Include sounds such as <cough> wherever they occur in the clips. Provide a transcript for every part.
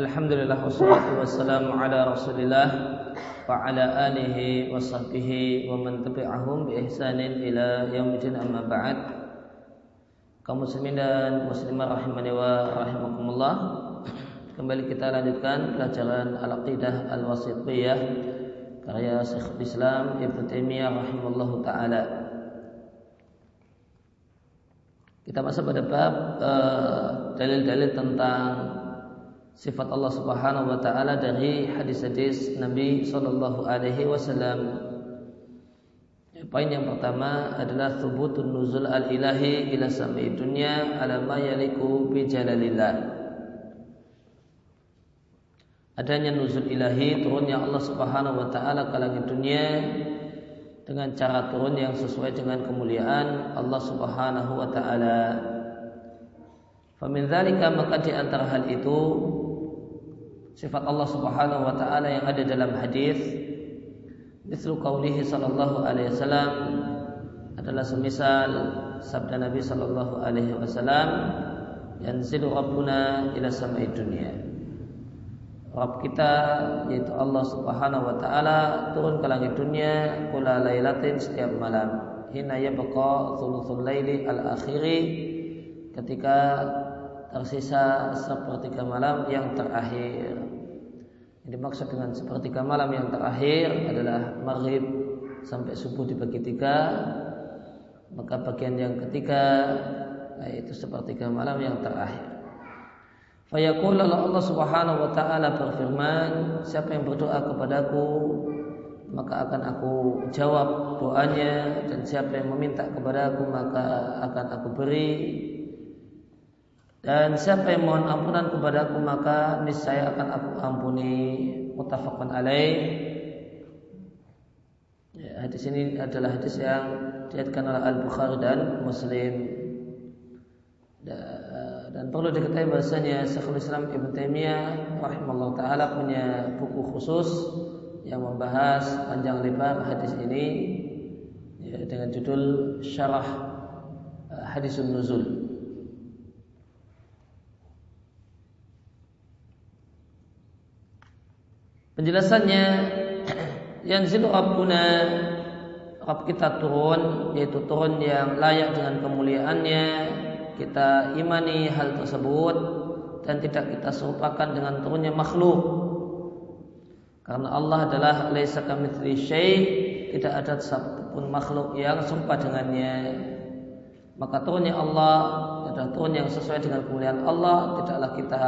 Alhamdulillah wassalatu wassalamu ala Rasulillah wa ala alihi wa sahbihi wa man tabi'ahum bi ihsanin ila yaumil amma ba'd. Kaum muslimin dan muslimah rahimani wa rahimakumullah. Kembali kita lanjutkan pelajaran Al-Aqidah Al-Wasithiyah karya Syekh Islam Ibnu Taimiyah rahimallahu taala. Kita masuk pada bab eh, dalil-dalil uh, tentang sifat Allah Subhanahu wa taala dari hadis-hadis Nabi sallallahu alaihi wasallam. Poin yang pertama adalah thubutun nuzul al-ilahi ila samai dunya ala ma yaliku bi jalalillah. Adanya nuzul ilahi turunnya Allah Subhanahu wa taala ke langit dunia dengan cara turun yang sesuai dengan kemuliaan Allah Subhanahu wa taala. Famin dzalika maka di antara hal itu sifat Allah Subhanahu wa taala yang ada dalam hadis. Mislu qaulihi sallallahu alaihi wasallam adalah semisal sabda Nabi sallallahu alaihi wasallam yanzilu rabbuna ila samai dunia. Rabb kita yaitu Allah Subhanahu wa taala turun ke langit dunia kula lailatin setiap malam. Hina yabqa thuluthul laili al akhiri ketika tersisa sepertiga malam yang terakhir. Yang dimaksud dengan sepertiga malam yang terakhir adalah maghrib sampai subuh dibagi tiga. Maka bagian yang ketiga yaitu sepertiga malam yang terakhir. Fayaqul Allah Subhanahu wa taala berfirman, siapa yang berdoa kepadaku maka akan aku jawab doanya dan siapa yang meminta kepadaku maka akan aku beri dan siapa yang mohon ampunan kepadaku maka niscaya akan aku ampuni mutafakun alaih. Ya, hadis ini adalah hadis yang diatkan oleh Al Bukhari dan Muslim. Dan perlu diketahui bahasanya Syekhul Islam Ibn Taimiyah rahimahullah taala punya buku khusus yang membahas panjang lebar hadis ini ya, dengan judul Syarah eh, Hadisun Nuzul. Penjelasannya yang zilu Rabbuna Rabb kita turun yaitu turun yang layak dengan kemuliaannya. Kita imani hal tersebut dan tidak kita serupakan dengan turunnya makhluk. Karena Allah adalah laisa kamitsli syai tidak ada satupun makhluk yang serupa dengannya. Maka turunnya Allah adalah turun yang sesuai dengan kemuliaan Allah tidaklah kita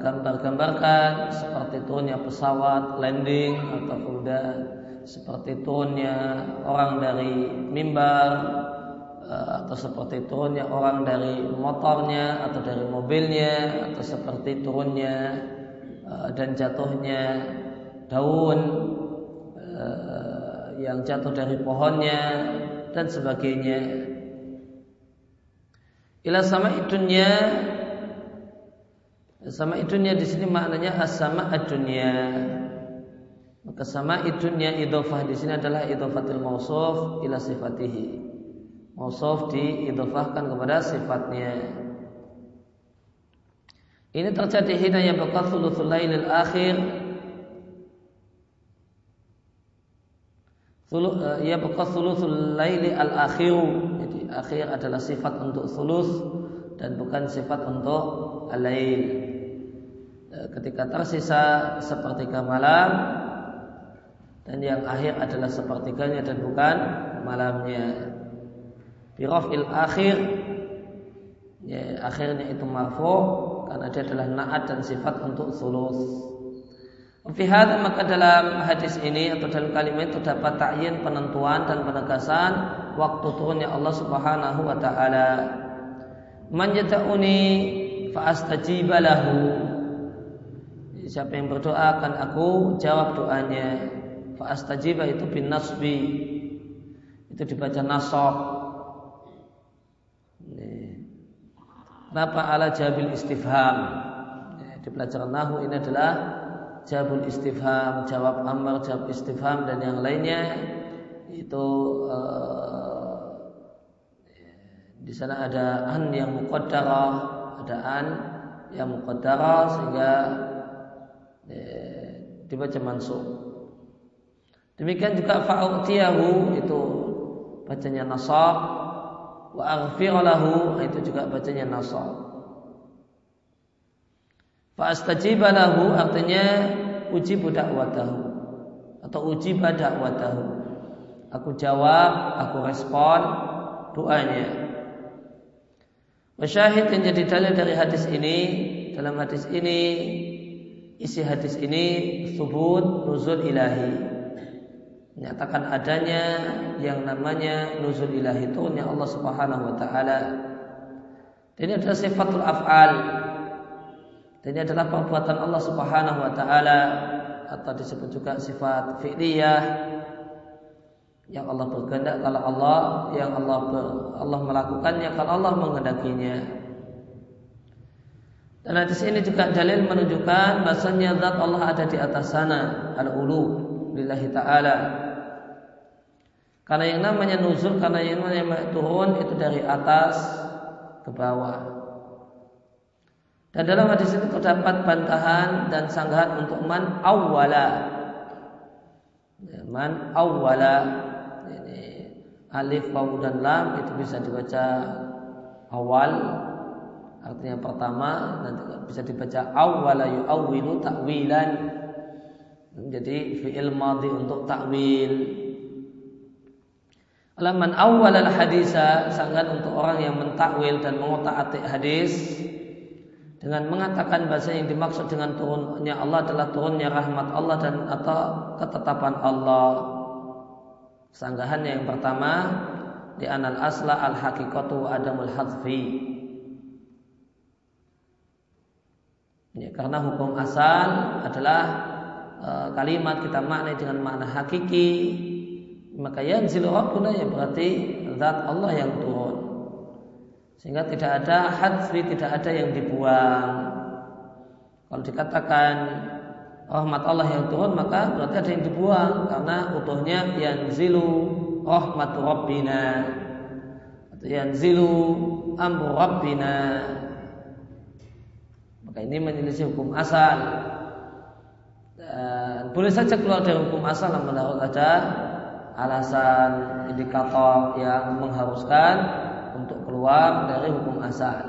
gambar-gambarkan seperti turunnya pesawat landing atau kemudian seperti turunnya orang dari mimbar eh, atau seperti turunnya orang dari motornya atau dari mobilnya atau seperti turunnya eh, dan jatuhnya daun yang jatuh dari pohonnya dan sebagainya. Ila sama itunya sama idunya di sini maknanya as-sama ad-dunya. Maka sama idunya idofah di sini adalah idofatul mausuf ila sifatihi. Mausuf diidofahkan kepada sifatnya. Ini terjadi hina yang baqa thuluthul lailil akhir Ya baqa thuluthul laili al akhiru Jadi akhir adalah sifat untuk thuluth Dan bukan sifat untuk Eh, ketika tersisa sepertiga malam dan yang akhir adalah sepertiganya dan bukan malamnya. Birafil akhir ya, akhirnya itu marfu karena dia adalah naat dan sifat untuk sulus. Fihad maka dalam hadis ini atau dalam kalimat itu dapat takyin penentuan dan penegasan waktu turunnya Allah Subhanahu wa taala. Man yad'uni fa astajiba siapa yang berdoa akan aku jawab doanya. Fa astajiba itu bin nasbi. Itu dibaca nasab. Kenapa ala jabil istifham? Di pelajaran nahu ini adalah jawabul istifham, jawab amar, jawab istifham dan yang lainnya itu uh, di sana ada an yang muqaddarah, ada an yang muqaddara sehingga eh, dibaca mansub. Demikian juga fa'utiyahu itu bacanya nasab wa aghfiralahu itu juga bacanya nasab. Fa'astajiba lahu artinya uji budak watahu atau uji badak watahu. Aku jawab, aku respon doanya. Masyahid yang jadi dalil dari hadis ini dalam hadis ini isi hadis ini subut nuzul ilahi menyatakan adanya yang namanya nuzul ilahi turunnya Allah Subhanahu wa taala. Ini adalah sifatul af'al. Ini adalah perbuatan Allah Subhanahu wa taala atau disebut juga sifat fi'liyah yang Allah berkehendak kalau Allah yang Allah ber, Allah melakukannya kalau Allah menghendakinya. Dan hadis ini juga dalil menunjukkan bahasanya zat Allah ada di atas sana al-ulu lillahi ta'ala karena yang namanya nuzul, karena yang namanya turun itu dari atas ke bawah. Dan dalam hadis itu terdapat bantahan dan sanggahan untuk man awwala. Man awwala. Ini alif, waw dan lam itu bisa dibaca awal artinya pertama dan bisa dibaca awwala yu'awwilu ta'wilan. Jadi fi'il madhi untuk takwil. Laman awal al hadisa sangat untuk orang yang mentakwil dan mengotak-atik hadis dengan mengatakan bahasa yang dimaksud dengan turunnya Allah adalah turunnya rahmat Allah dan atau ketetapan Allah. Sanggahannya yang pertama di anal asla al hakikatu adamul hadfi. Ya, karena hukum asal adalah e, kalimat kita maknai dengan makna hakiki. Maka yanzilu rabbuna ya berarti zat Allah yang turun. Sehingga tidak ada hadfi tidak ada yang dibuang. Kalau dikatakan rahmat Allah yang turun maka berarti ada yang dibuang. Karena utuhnya yanzilu rahmatu rabbina. Atau yanzilu amru rabbina maka ini menyelisih hukum asal dan boleh saja keluar dari hukum asal namun harus ada alasan indikator yang mengharuskan untuk keluar dari hukum asal.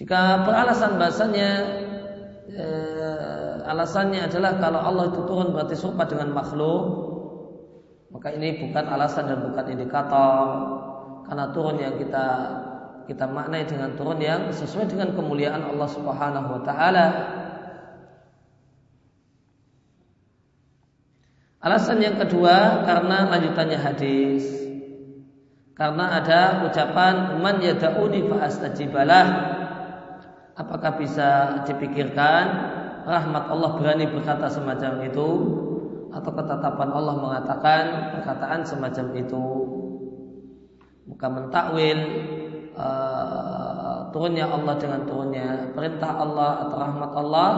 Jika beralasan bahasanya eh, alasannya adalah kalau Allah itu turun berarti serupa dengan makhluk, maka ini bukan alasan dan bukan indikator karena turun yang kita kita maknai dengan turun yang sesuai dengan kemuliaan Allah Subhanahu wa taala Alasan yang kedua karena lanjutannya hadis. Karena ada ucapan man yada'uni fa astajibalah. Apakah bisa dipikirkan rahmat Allah berani berkata semacam itu atau ketetapan Allah mengatakan perkataan semacam itu? Maka mentakwil uh, turunnya Allah dengan turunnya perintah Allah atau rahmat Allah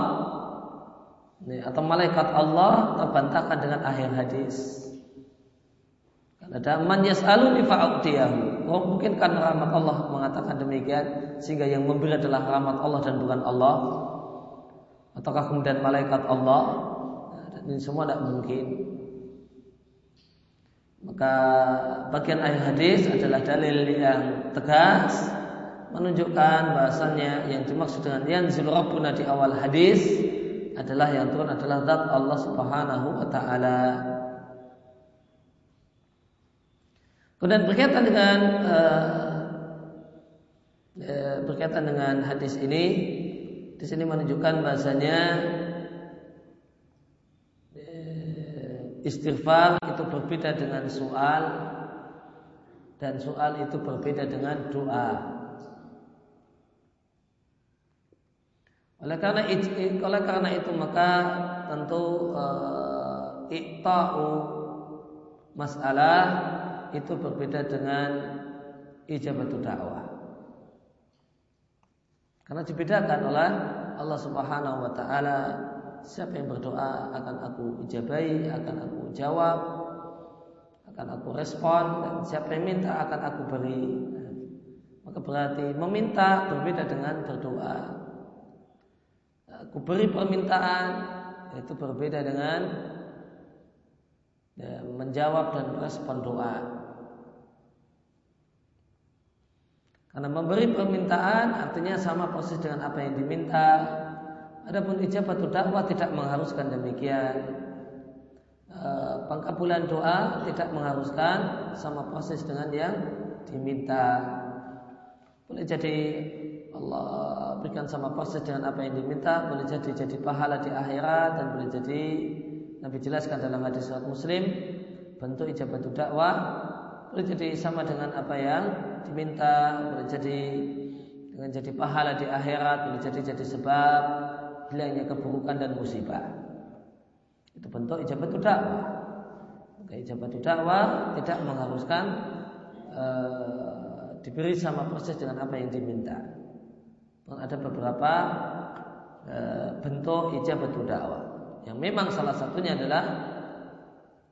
atau malaikat Allah terbantahkan dengan akhir hadis. Ada man yas'aluni fa'utiyahu. Oh, mungkin karena rahmat Allah mengatakan demikian sehingga yang memberi adalah rahmat Allah dan bukan Allah. Ataukah kemudian malaikat Allah? Dan ini semua tidak mungkin. Maka bagian akhir hadis adalah dalil yang tegas menunjukkan bahasanya yang dimaksud dengan yanzil rabbuna di awal hadis adalah yang turun adalah zat Allah Subhanahu wa taala. Kemudian berkaitan dengan uh, berkaitan dengan hadis ini di sini menunjukkan bahasanya istighfar itu berbeda dengan soal dan soal itu berbeda dengan doa. Oleh karena itu, oleh karena itu maka tentu uh, ikta'u masalah itu berbeda dengan ijabatu dakwah. Karena dibedakan oleh Allah Subhanahu wa taala siapa yang berdoa akan aku ijabai, akan aku jawab, akan aku respon dan siapa yang minta akan aku beri. Maka berarti meminta berbeda dengan berdoa. Aku beri permintaan itu berbeda dengan ya, menjawab dan merespon doa. Karena memberi permintaan artinya sama proses dengan apa yang diminta. Adapun ijabah dakwah tidak mengharuskan demikian. E, pengkabulan doa tidak mengharuskan sama proses dengan yang diminta. Boleh jadi Allah berikan sama proses dengan apa yang diminta, boleh jadi jadi pahala di akhirat dan boleh jadi Nabi jelaskan dalam hadis surat Muslim bentuk ijabah dakwah boleh jadi sama dengan apa yang diminta, boleh jadi dengan jadi pahala di akhirat, boleh jadi jadi sebab hilangnya keburukan dan musibah. Itu bentuk ijabah dakwah. Maka ijabah dakwah tidak mengharuskan uh, diberi sama proses dengan apa yang diminta. Dan ada beberapa e, bentuk ijabah dakwah. Yang memang salah satunya adalah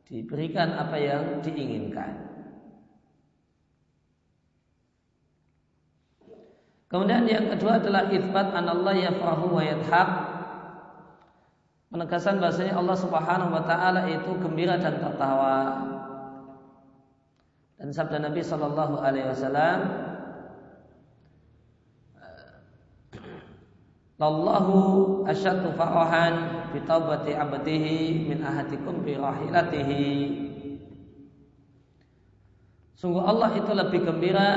diberikan apa yang diinginkan. Kemudian yang kedua adalah itsbat anallah yafrahu wa yadhaq. Penegasan bahasanya Allah Subhanahu wa taala itu gembira dan tertawa. Dan sabda Nabi Shallallahu Alaihi Wasallam, Allahu asyadu farahan bi taubati abdihi min ahadikum bi rahilatihi. Sungguh Allah itu lebih gembira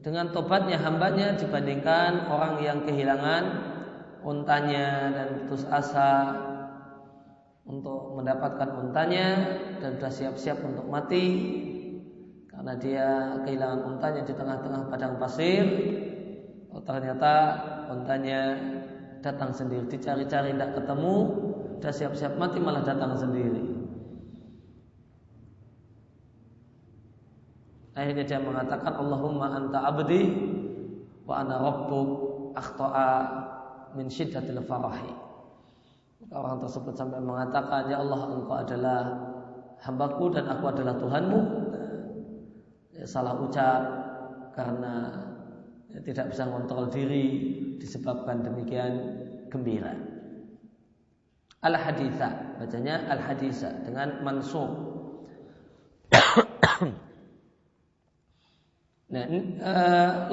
dengan tobatnya hambanya dibandingkan orang yang kehilangan untanya dan putus asa untuk mendapatkan untanya dan sudah siap-siap untuk mati karena dia kehilangan untanya di tengah-tengah padang pasir. Oh, ternyata untanya datang sendiri, dicari-cari tidak ketemu, sudah siap-siap mati malah datang sendiri. Akhirnya dia mengatakan Allahumma anta abdi wa ana rabbuk akhta'a min syiddatil farahi. Orang tersebut sampai mengatakan, Ya Allah engkau adalah hambaku dan aku adalah Tuhanmu. Ya, salah ucap karena ya, tidak bisa mengontrol diri disebabkan demikian gembira. Al haditha bacanya al haditha dengan mansub. <coughs> nah, uh,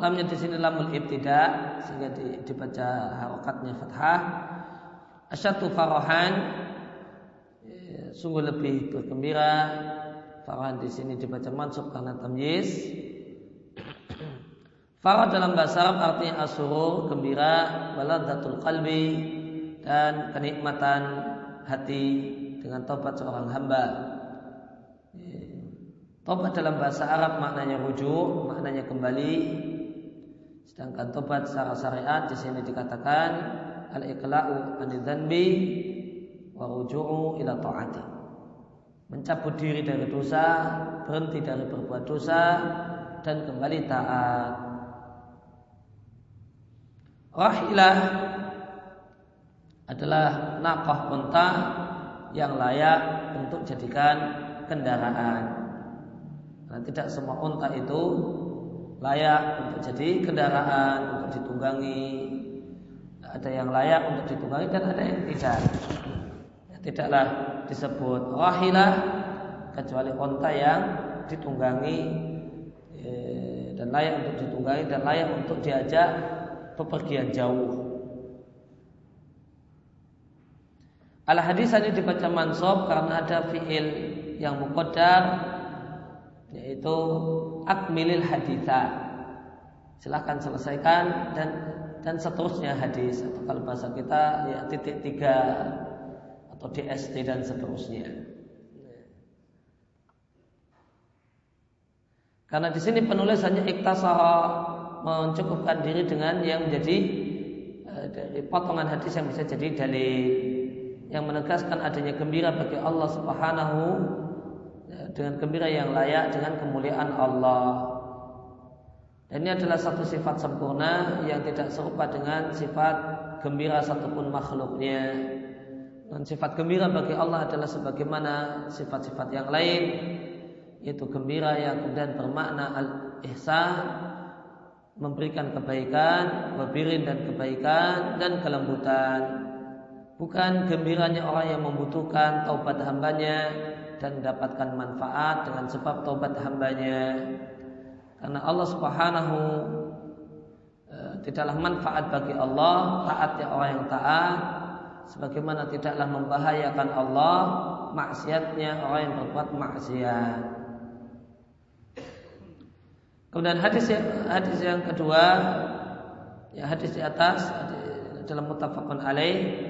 lamnya di sini lamul ibtida sehingga dibaca harokatnya fathah asyatu farahan ya, sungguh lebih bergembira farahan di sini dibaca mansub karena tamyiz <clears throat> Farah dalam bahasa Arab artinya asurur, gembira, baladatul qalbi dan kenikmatan hati dengan tobat seorang hamba. Ya, tobat dalam bahasa Arab maknanya rujuk, maknanya kembali. Sedangkan tobat secara syariat di sini dikatakan al-iqla'u anidhanbi wa ruju'u ila ta'ati. Mencabut diri dari dosa, berhenti dari berbuat dosa dan kembali taat. Rahilah adalah nakah unta yang layak untuk jadikan kendaraan. Nah, tidak semua unta itu layak untuk jadi kendaraan, untuk ditunggangi, ada yang layak untuk ditunggangi dan ada yang tidak. Ya, tidaklah disebut wahilah kecuali onta yang ditunggangi eh, dan layak untuk ditunggangi dan layak untuk diajak bepergian jauh. Al hadis ini dibaca mansob karena ada fiil yang muqaddar yaitu akmilil haditha. Silahkan selesaikan dan dan seterusnya hadis atau kalau bahasa kita ya titik tiga atau DST dan seterusnya. Karena di sini penulis hanya iktasara mencukupkan diri dengan yang menjadi eh, dari potongan hadis yang bisa jadi dalil yang menegaskan adanya gembira bagi Allah Subhanahu dengan gembira yang layak dengan kemuliaan Allah. Dan ini adalah satu sifat sempurna yang tidak serupa dengan sifat gembira satupun makhluknya. Dan sifat gembira bagi Allah adalah sebagaimana sifat-sifat yang lain yaitu gembira yang kemudian bermakna al-ihsan memberikan kebaikan, wabirin dan kebaikan dan kelembutan. Bukan gembiranya orang yang membutuhkan taubat hambanya dan mendapatkan manfaat dengan sebab taubat hambanya. Karena Allah Subhanahu e, tidaklah manfaat bagi Allah taatnya orang yang taat sebagaimana tidaklah membahayakan Allah maksiatnya orang yang berbuat maksiat. Kemudian hadis yang, hadis yang kedua ya hadis di atas dalam mutafakun alaih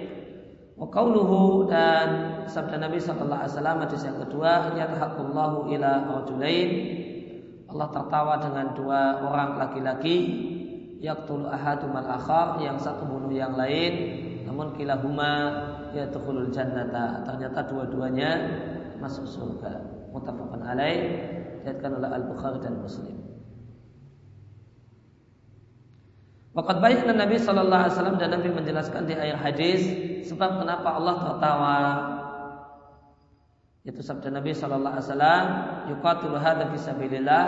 wa qauluhu dan sabda Nabi sallallahu alaihi wasallam hadis yang kedua yadhaqullahu ila rajulain Allah tertawa dengan dua orang laki-laki yaqtulu ahadumal akhar yang satu bunuh yang lain namun kilahuma yadkhulul jannata. Ternyata dua-duanya masuk surga. Muttafaqun alaih diriwayatkan oleh Al-Bukhari dan Muslim. Waqad bayyana Nabi sallallahu alaihi wasallam dan Nabi menjelaskan di akhir hadis sebab kenapa Allah tertawa. Itu sabda Nabi sallallahu alaihi wasallam, yuqatilu hadza fi sabilillah.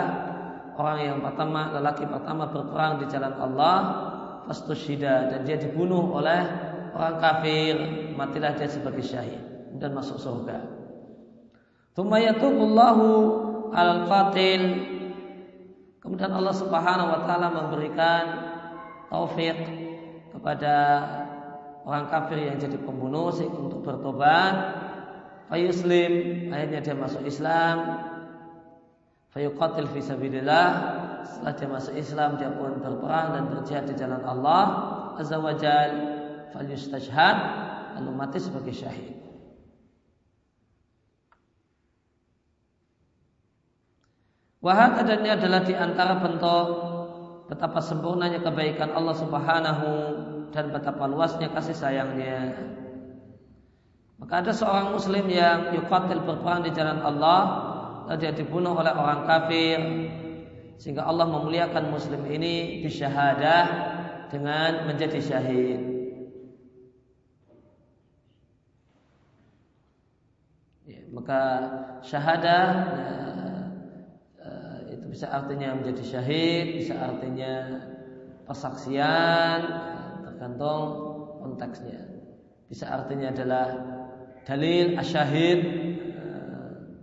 Orang yang pertama, lelaki pertama berperang di jalan Allah, fastusyida dan dia dibunuh oleh orang kafir matilah dia sebagai syahid dan masuk surga. Tumayatubullahu al qatil Kemudian Allah Subhanahu wa taala memberikan taufik kepada orang kafir yang jadi pembunuh untuk bertobat. Fayuslim, akhirnya dia masuk Islam. Fayuqatil fi sabilillah. Setelah dia masuk Islam, dia pun berperang dan berjihad di jalan Allah Azza wa Jalla falyustashhad lalu mati sebagai syahid. Wahad ini adalah di antara bentuk betapa sempurnanya kebaikan Allah Subhanahu dan betapa luasnya kasih sayangnya. Maka ada seorang muslim yang yuqatil berperang di jalan Allah lalu dia dibunuh oleh orang kafir sehingga Allah memuliakan muslim ini bisyahadah dengan menjadi syahid. maka syahadah ya, bisa artinya menjadi syahid, bisa artinya persaksian, ya, tergantung konteksnya. Bisa artinya adalah dalil asyahid uh,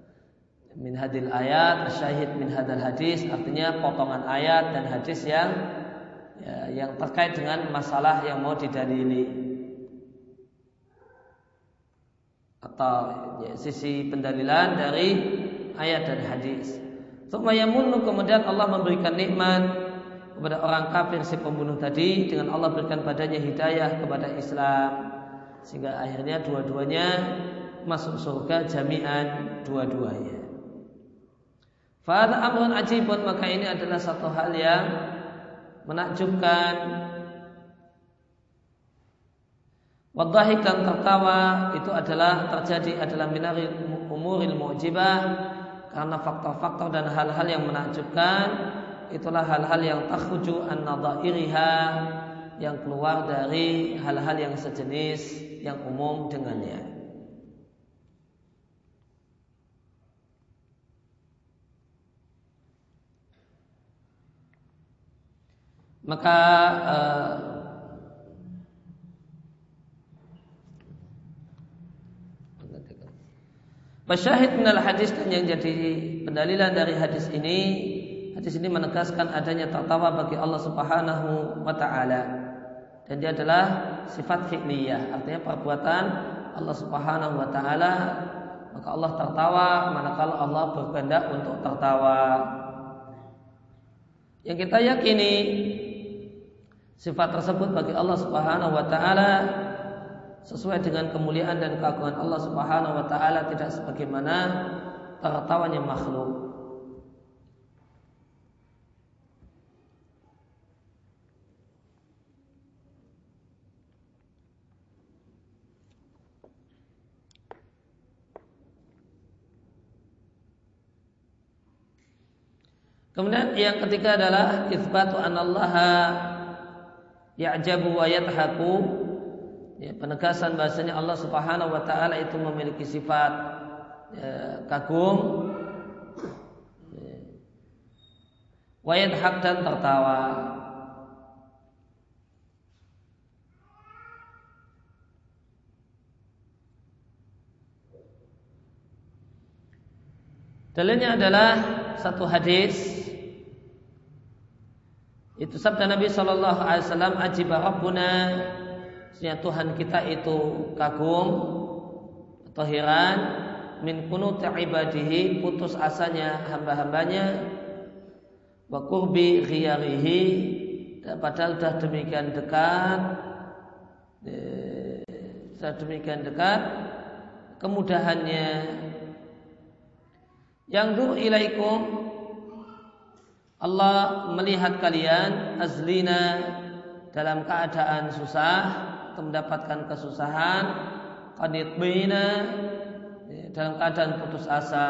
min hadil ayat, asyahid min hadal hadis, artinya potongan ayat dan hadis yang ya, yang terkait dengan masalah yang mau didalili. atau ya, sisi pendalilan dari ayat dan hadis. Sumayamunu kemudian Allah memberikan nikmat kepada orang kafir si pembunuh tadi dengan Allah berikan padanya hidayah kepada Islam. Sehingga akhirnya dua-duanya masuk surga jami'an dua-duanya. Fahad amrun ajibun maka ini adalah satu hal yang menakjubkan. Wadahik dan tertawa itu adalah terjadi adalah minari umuril mu'jibah karena faktor-faktor dan hal-hal yang menakjubkan itulah hal-hal yang takhruju an yang keluar dari hal-hal yang sejenis yang umum dengannya. Maka uh, Masyahid minal hadis dan yang jadi pendalilan dari hadis ini Hadis ini menegaskan adanya tertawa bagi Allah subhanahu wa ta'ala. Dan dia adalah sifat fi'liyah Artinya perbuatan Allah subhanahu wa ta'ala. Maka Allah tertawa manakala Allah berkehendak untuk tertawa. Yang kita yakini Sifat tersebut bagi Allah subhanahu wa ta'ala sesuai dengan kemuliaan dan keagungan Allah Subhanahu wa taala tidak sebagaimana tertawanya makhluk. Kemudian yang ketiga adalah itsbatu anallaha ya'jabu wa yadhaku ya, penegasan bahasanya Allah Subhanahu wa taala itu memiliki sifat ya, kagum hak dan tertawa. Dalilnya adalah satu hadis itu sabda Nabi Shallallahu Alaihi Wasallam ajiba Rabbuna Tuhan kita itu kagum atau heran min kunut ibadihi putus asanya hamba-hambanya wa kurbi khiyarihi padahal sudah demikian dekat eh, sudah demikian dekat kemudahannya. Yang dur ilaikum Allah melihat kalian azlina dalam keadaan susah atau mendapatkan kesusahan qanitbina dalam keadaan putus asa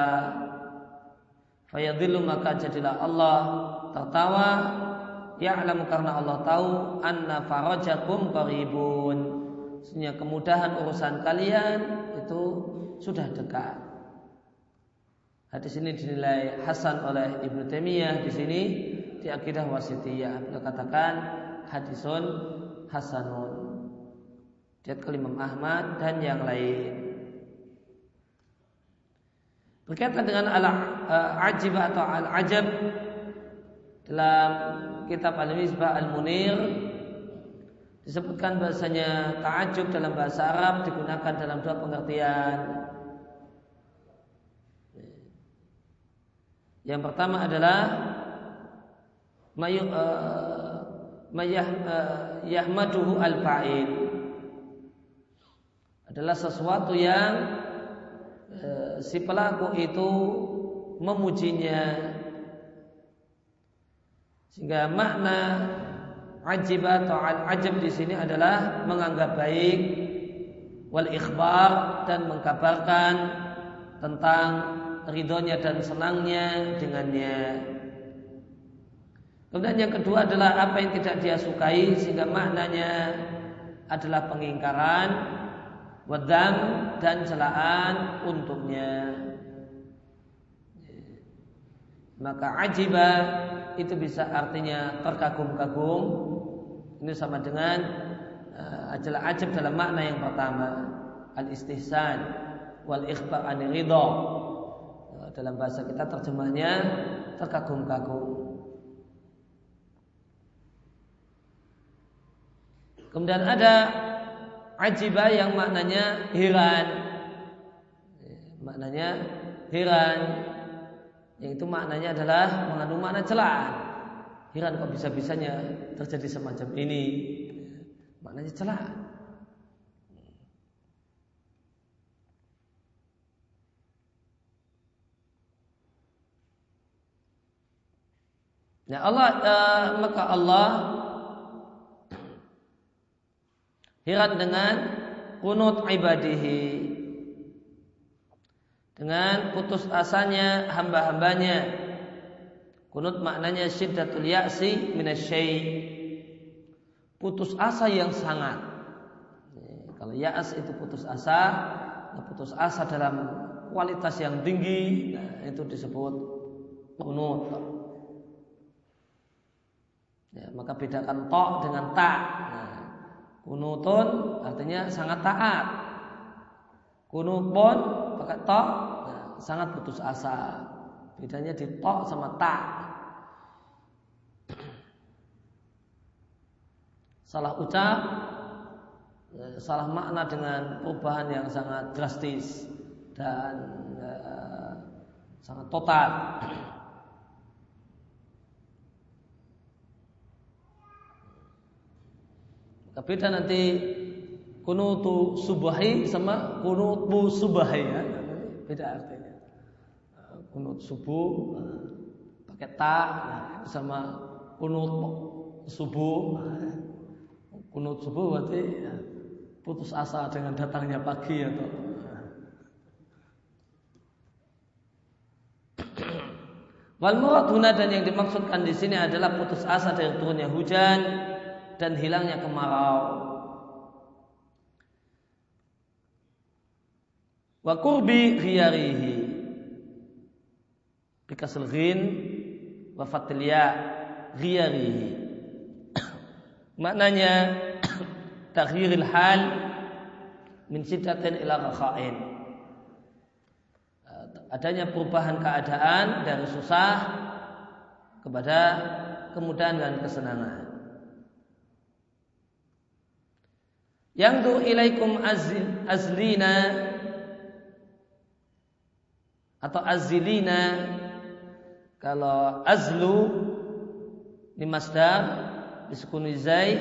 fayadillu maka jadilah Allah tertawa ya'lamu karena Allah tahu anna farajakum qaribun sehingga kemudahan urusan kalian itu sudah dekat Hadis ini dinilai hasan oleh Ibnu Taimiyah di sini di akidah wasitiyah. Beliau katakan hadisun hasanun. Dia kelimam Ahmad dan yang lain. Berkaitan dengan al-ajib atau al-ajab dalam kitab Al-Misbah Al-Munir disebutkan bahasanya ta'ajub dalam bahasa Arab digunakan dalam dua pengertian. Yang pertama adalah mayu, uh, mayah, uh, yahmaduhu al-fa'il adalah sesuatu yang uh, si pelaku itu memujinya sehingga makna ajib atau al-ajab di sini adalah menganggap baik wal ikhbar dan mengkabarkan tentang ridhonya dan senangnya dengannya. Kemudian yang kedua adalah apa yang tidak dia sukai sehingga maknanya adalah pengingkaran, wadam dan celaan untuknya. Maka ajiba itu bisa artinya terkagum-kagum. Ini sama dengan uh, ajalah ajib dalam makna yang pertama al-istihsan wal ikhbar an ridho dalam bahasa kita terjemahnya terkagum-kagum. Kemudian ada ajibah yang maknanya heran. Maknanya heran. Yang itu maknanya adalah mengandung makna celaan. Heran kok bisa-bisanya terjadi semacam ini. Maknanya celaan. Nah Allah uh, maka Allah heran dengan kunut ibadihi. Dengan putus asanya hamba-hambanya. Kunut maknanya syiddatul ya'si minasyai putus asa yang sangat. Kalau ya'as itu putus asa nah putus asa dalam kualitas yang tinggi nah, itu disebut kunut. Ya, maka bedakan tok dengan tak. Nah, kunutun artinya sangat taat. Kunupun pakai tok nah, sangat putus asa. Bedanya di tok sama tak. Salah ucap, ya, salah makna dengan perubahan yang sangat drastis dan ya, sangat total. Beda nanti kunutu subahi sama kunutu subahi ya. Beda artinya. Kunut subuh pakai ta sama kunut subuh. Kunut subuh berarti putus asa dengan datangnya pagi atau Wal murad dan yang dimaksudkan di sini adalah putus asa dari turunnya hujan dan hilangnya kemarau. Wa kurbi khiyarihi. Bikasal ghin wa fatliya ghiyarihi. <coughs> Maknanya <coughs> taghyiril hal min siddatin ila rakhain. Adanya perubahan keadaan dari susah kepada kemudahan dan kesenangan. Yang tu ilaikum azlina atau azilina kalau azlu di masdar disukuni zai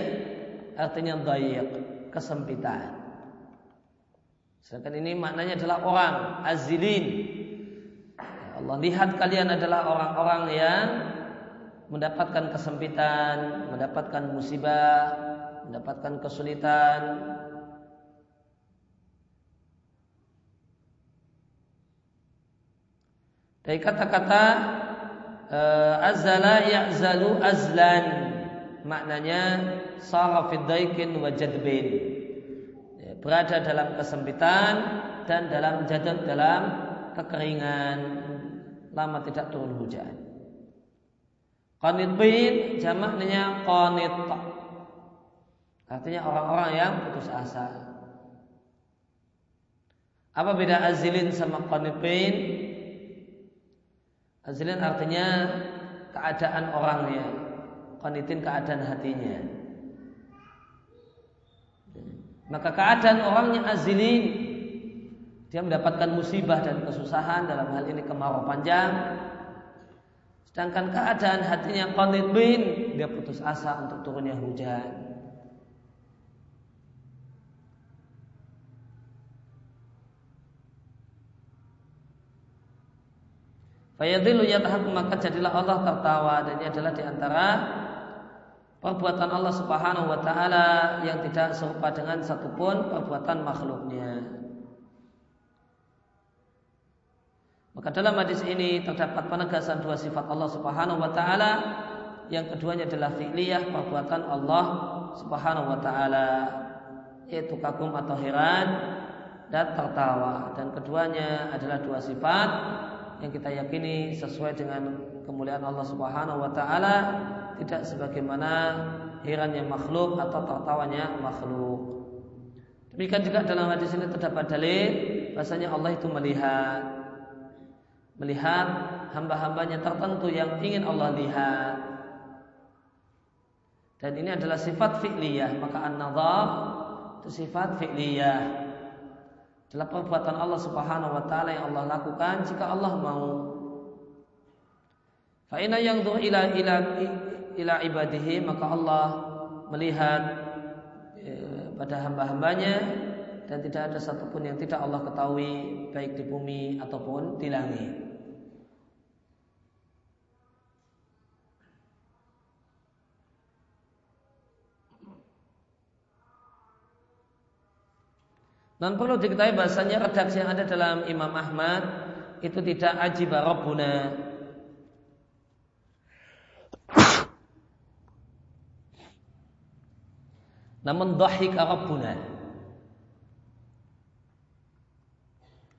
artinya dayiq kesempitan. Sedangkan ini maknanya adalah orang azilin Allah lihat kalian adalah orang-orang yang mendapatkan kesempitan, mendapatkan musibah, mendapatkan kesulitan, Dari kata-kata uh, azala ya'zalu azlan maknanya sara daikin wa jadbin. Ya, berada dalam kesempitan dan dalam jadab dalam kekeringan lama tidak turun hujan. bin jamaknya qanit. Artinya orang-orang yang putus asa. Apa beda azilin sama bin? Azlin artinya keadaan orangnya, konitin keadaan hatinya. Maka keadaan orangnya azilin, dia mendapatkan musibah dan kesusahan dalam hal ini kemarau panjang. Sedangkan keadaan hatinya bin, dia putus asa untuk turunnya hujan. Fayadilu yatahakum maka jadilah Allah tertawa dan ini adalah di antara perbuatan Allah Subhanahu wa taala yang tidak serupa dengan satupun perbuatan makhluknya. Maka dalam hadis ini terdapat penegasan dua sifat Allah Subhanahu wa taala. Yang keduanya adalah fi'liyah perbuatan Allah Subhanahu wa taala yaitu kagum atau heran dan tertawa dan keduanya adalah dua sifat yang kita yakini sesuai dengan kemuliaan Allah Subhanahu wa taala tidak sebagaimana herannya makhluk atau tertawanya makhluk. Demikian juga dalam hadis ini terdapat dalil bahasanya Allah itu melihat melihat hamba-hambanya tertentu yang ingin Allah lihat. Dan ini adalah sifat fi'liyah, maka an-nadhar itu sifat fi'liyah adalah perbuatan Allah Subhanahu wa taala yang Allah lakukan jika Allah mau. Fa inna yanzur ila ila ila ibadihi maka Allah melihat eh, pada hamba-hambanya dan tidak ada satupun yang tidak Allah ketahui baik di bumi ataupun di langit. Dan perlu diketahui bahasanya redaksi yang ada dalam Imam Ahmad itu tidak ajiba rabbuna. Namun dhahika rabbuna.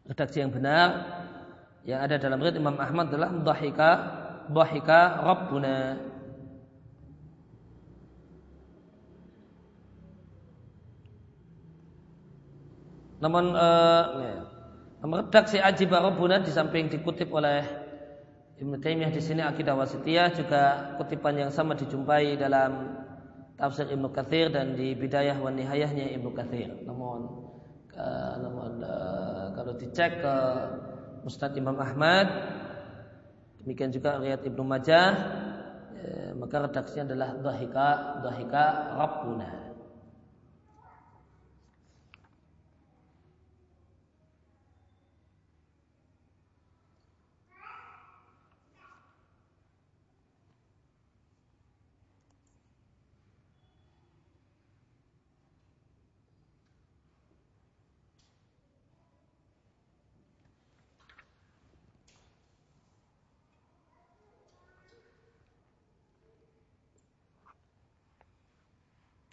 Redaksi yang benar yang ada dalam riwayat Imam Ahmad adalah dhahika dhahika rabbuna. Namun uh, redaksi Ajib Rabbuna di samping dikutip oleh Ibnu Taimiyah di sini akidah wasitiyah juga kutipan yang sama dijumpai dalam tafsir Ibnu Katsir dan di bidayah wa nihayahnya Ibnu Katsir. Namun uh, namun uh, kalau dicek ke Mustad Imam Ahmad demikian juga riwayat Ibnu Majah uh, maka redaksinya adalah dhahika dhahika rabbuna.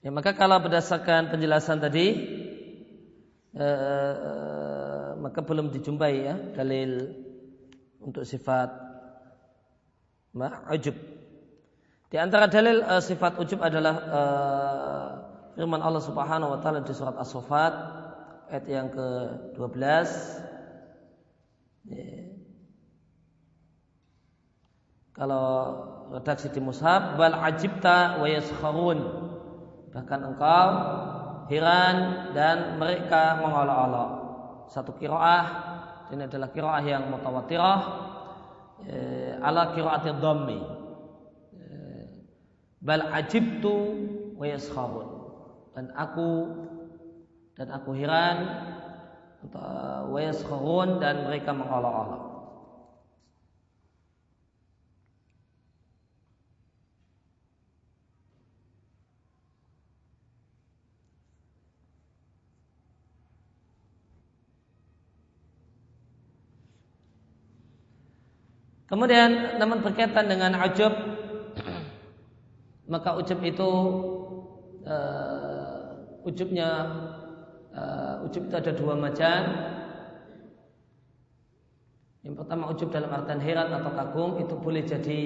Ya, maka kalau berdasarkan penjelasan tadi eh, eh, maka belum dijumpai ya dalil untuk sifat ujub. Di antara dalil uh, sifat ujub adalah uh, firman Allah Subhanahu wa taala di surat As-Saffat ayat yang ke-12. Yeah. Kalau redaksi di mushaf bal ajibta wa yaskharun. Bahkan engkau heran dan mereka mengolok-olok. Satu kiroah ini adalah kiroah yang mutawatirah eh, ala kiroati dhammi. Eh, bal ajibtu wa. Dan aku dan aku heran wa yaskharun dan mereka mengolok-olok. Kemudian namun berkaitan dengan ujub maka ujub itu uh, ujubnya uh, ujub itu ada dua macam. Yang pertama ujub dalam artian heran atau kagum itu boleh jadi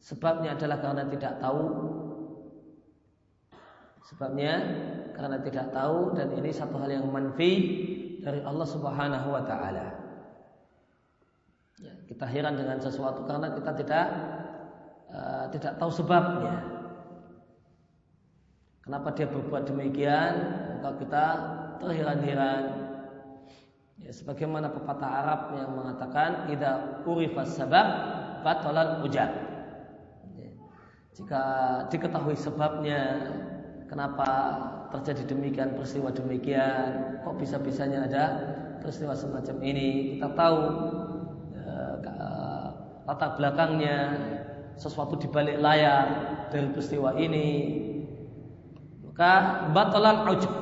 sebabnya adalah karena tidak tahu. Sebabnya karena tidak tahu dan ini satu hal yang manfi dari Allah Subhanahu wa taala. Kita heran dengan sesuatu karena kita tidak uh, tidak tahu sebabnya. Kenapa dia berbuat demikian? Maka kita terheran-heran. Ya, sebagaimana pepatah Arab yang mengatakan, "Idza urifas sabab, batalal ujab." Ya, jika diketahui sebabnya, kenapa terjadi demikian peristiwa demikian, kok bisa-bisanya ada peristiwa semacam ini? Kita tahu latar belakangnya, sesuatu di balik layar dari peristiwa ini, maka batalal ujub.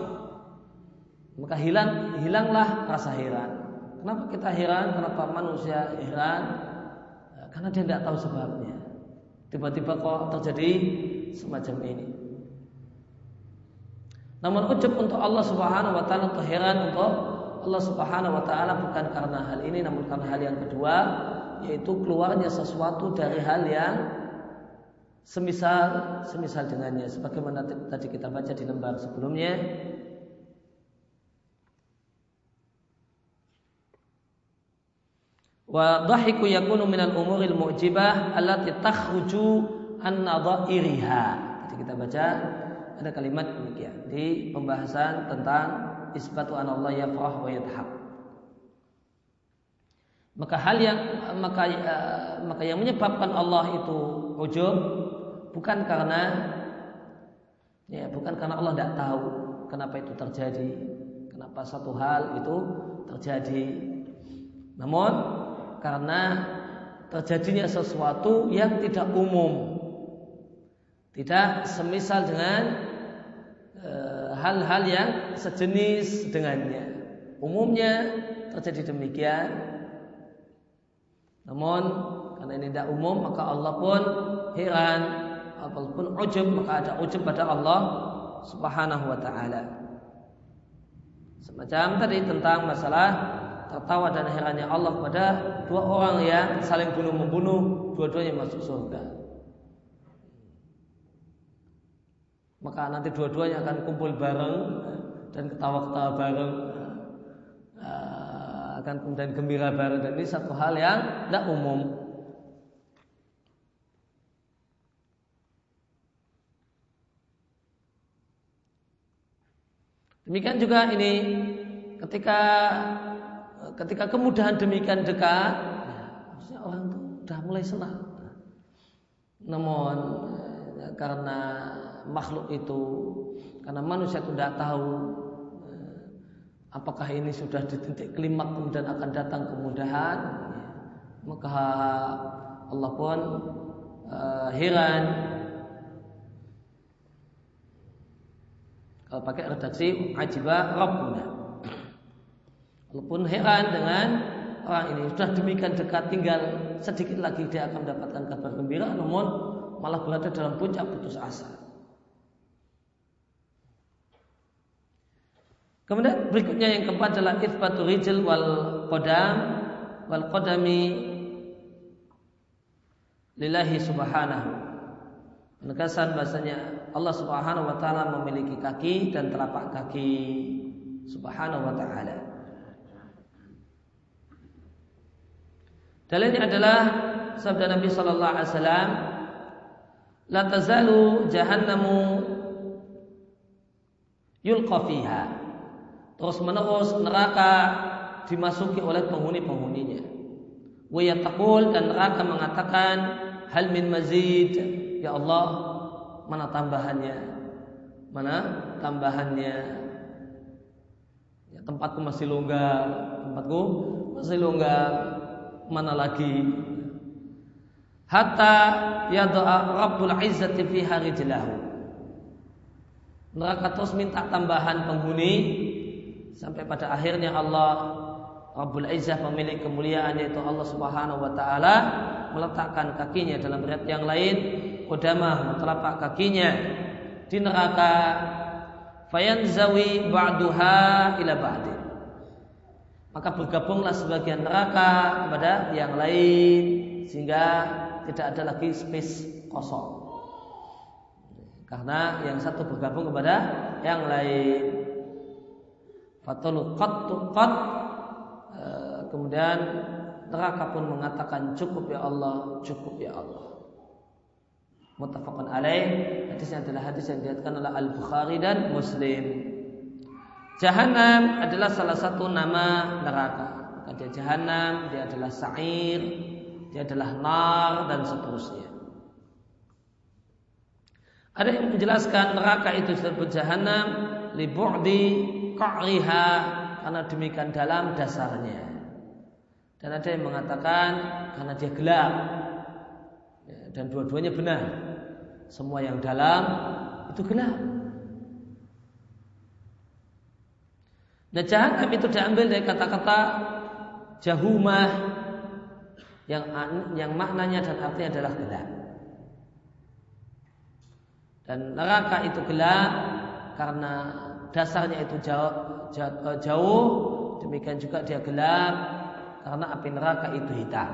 Maka hilang hilanglah rasa heran. Kenapa kita heran? Kenapa manusia heran? Ya, karena dia tidak tahu sebabnya. Tiba-tiba kok terjadi semacam ini. Namun ujub untuk Allah Subhanahu wa taala untuk heran untuk Allah Subhanahu wa taala bukan karena hal ini namun karena hal yang kedua yaitu keluarnya sesuatu dari hal yang semisal semisal dengannya. Sebagaimana tadi kita baca di lembar sebelumnya. Wa dhahiku yakunu minal umuril mu'jibah allati takhruju an nadhairiha jadi kita baca ada kalimat demikian di pembahasan tentang isbatu an Allah yafrah wa yadhhak maka hal yang maka uh, maka yang menyebabkan Allah itu ujub bukan karena ya bukan karena Allah tidak tahu kenapa itu terjadi, kenapa satu hal itu terjadi. Namun karena terjadinya sesuatu yang tidak umum. Tidak semisal dengan eh, hal-hal uh, yang sejenis dengannya. Umumnya terjadi demikian, namun karena ini tidak umum maka Allah pun heran ataupun ujub maka ada ujub pada Allah Subhanahu wa taala. Semacam tadi tentang masalah tertawa dan herannya Allah kepada dua orang yang saling bunuh membunuh, dua-duanya masuk surga. Maka nanti dua-duanya akan kumpul bareng dan ketawa-ketawa bareng akan kemudian gembira bareng dan ini satu hal yang tidak umum. Demikian juga ini ketika ketika kemudahan demikian dekat, ya, orang itu sudah mulai senang. Namun ya, karena makhluk itu, karena manusia itu tidak tahu apakah ini sudah di titik klimak kemudian akan datang kemudahan? Maka Allah pun uh, heran. Kalau pakai redaksi ajiba rabbuna. Allah pun heran dengan orang ini. Sudah demikian dekat tinggal sedikit lagi dia akan mendapatkan kabar gembira namun malah berada dalam puncak putus asa Kemudian berikutnya yang keempat adalah itsbatu rijl wal qadam wal qadami lillahi subhanahu. Penegasan bahasanya Allah subhanahu wa ta'ala memiliki kaki dan telapak kaki subhanahu wa ta'ala. Dalilnya adalah sabda Nabi sallallahu alaihi wasallam, "La tazalu jahannamu yulqa fiha." Terus menerus neraka dimasuki oleh penghuni-penghuninya. Wa dan neraka mengatakan, "Hal min mazid?" Ya Allah, mana tambahannya? Mana tambahannya? Ya, tempatku masih longgar, tempatku masih longgar. Mana lagi? Hatta doa Rabbul Izzati fi rijlahu. Neraka terus minta tambahan penghuni sampai pada akhirnya Allah Rabbul Izzah pemilik kemuliaan yaitu Allah Subhanahu wa taala meletakkan kakinya dalam riwayat yang lain qudamah telapak kakinya di neraka fayanzawi ba'duha ila ba'din maka bergabunglah sebagian neraka kepada yang lain sehingga tidak ada lagi space kosong. Karena yang satu bergabung kepada yang lain fatul qat qat. Eh, kemudian neraka pun mengatakan cukup ya Allah cukup ya Allah. Muttafaqun alaih. Hadisnya adalah hadis yang diriwayatkan oleh Al Bukhari dan Muslim. Jahanam adalah salah satu nama neraka. Maka dia jahanam dia adalah sa'ir dia adalah nar dan seterusnya. Ada yang menjelaskan neraka itu disebut jahanam li bu'di qa'riha karena demikian dalam dasarnya dan ada yang mengatakan karena dia gelap ya, dan dua-duanya benar semua yang dalam itu gelap. Dan jahanam itu diambil dari kata-kata jahumah yang yang maknanya dan artinya adalah gelap. Dan neraka itu gelap karena dasarnya itu jauh, jauh, jauh demikian juga dia gelap karena api neraka itu hitam.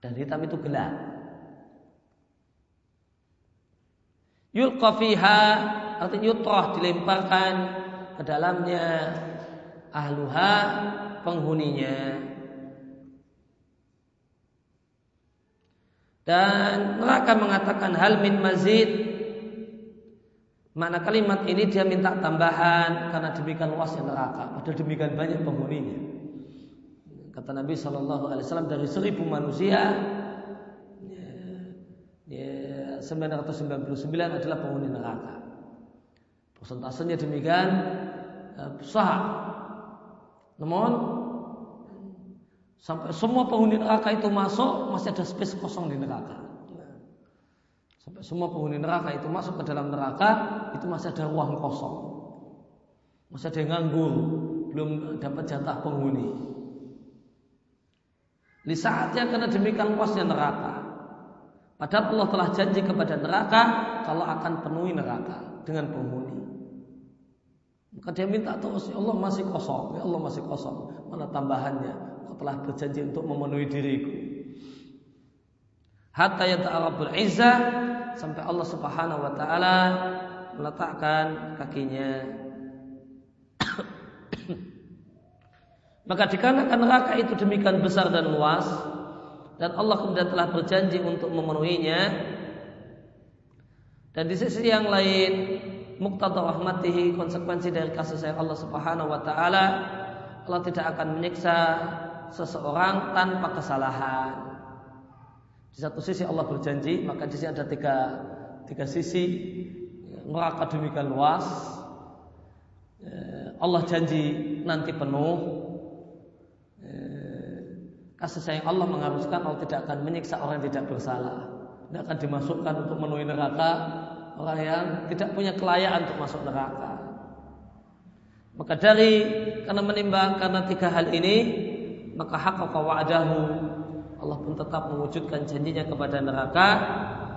Dan hitam itu gelap. yulqa fiha artinya yutrah dilemparkan ke dalamnya ahluha penghuninya dan neraka mengatakan hal min mazid makna kalimat ini dia minta tambahan karena demikian luasnya neraka padahal demikian banyak penghuninya kata Nabi Shallallahu Alaihi Wasallam dari seribu manusia ya, ya, 999 adalah penghuni neraka. Persentasenya demikian eh, besar. Namun sampai semua penghuni neraka itu masuk masih ada space kosong di neraka. Sampai semua penghuni neraka itu masuk ke dalam neraka itu masih ada ruang kosong. Masih ada yang nganggur, belum dapat jatah penghuni. Di saatnya karena demikian luasnya neraka, Padahal Allah telah janji kepada neraka kalau akan penuhi neraka dengan penghuni. Maka dia minta terus, ya Allah masih kosong, ya Allah masih kosong. Mana tambahannya? Kau telah berjanji untuk memenuhi diriku. Hatta yata'arabul izzah sampai Allah Subhanahu wa taala meletakkan kakinya. <coughs> Maka dikarenakan neraka itu demikian besar dan luas, dan Allah kemudian telah berjanji untuk memenuhinya dan di sisi yang lain muktada rahmatihi konsekuensi dari kasih sayang Allah Subhanahu wa taala Allah tidak akan menyiksa seseorang tanpa kesalahan. Di satu sisi Allah berjanji, maka di sini ada tiga, tiga sisi neraka demikian luas. Allah janji nanti penuh, Kasih sayang Allah mengharuskan Allah tidak akan menyiksa orang yang tidak bersalah. Tidak akan dimasukkan untuk menuhi neraka orang yang tidak punya kelayakan untuk masuk neraka. Maka dari karena menimbang karena tiga hal ini maka hak wa'adahu Allah pun tetap mewujudkan janjinya kepada neraka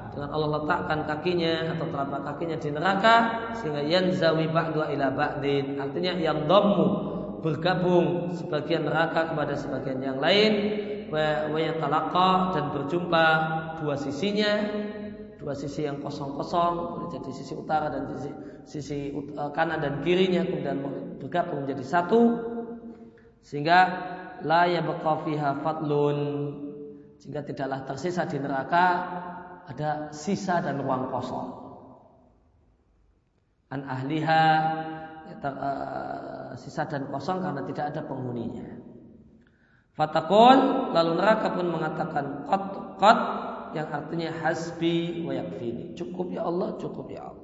dengan Allah letakkan kakinya atau telapak kakinya di neraka sehingga yanzawi ba'du ila ba'din. Artinya yang domu bergabung sebagian neraka kepada sebagian yang lain wa dan berjumpa dua sisinya dua sisi yang kosong-kosong jadi sisi utara dan sisi, sisi uh, kanan dan kirinya kemudian bergabung menjadi satu sehingga la yabqa fiha fadlun sehingga tidaklah tersisa di neraka ada sisa dan ruang kosong an ahliha ya, uh, sisa dan kosong karena tidak ada penghuninya Fatakul lalu neraka pun mengatakan qat qat yang artinya hasbi wa yakfini. Cukup ya Allah, cukup ya Allah.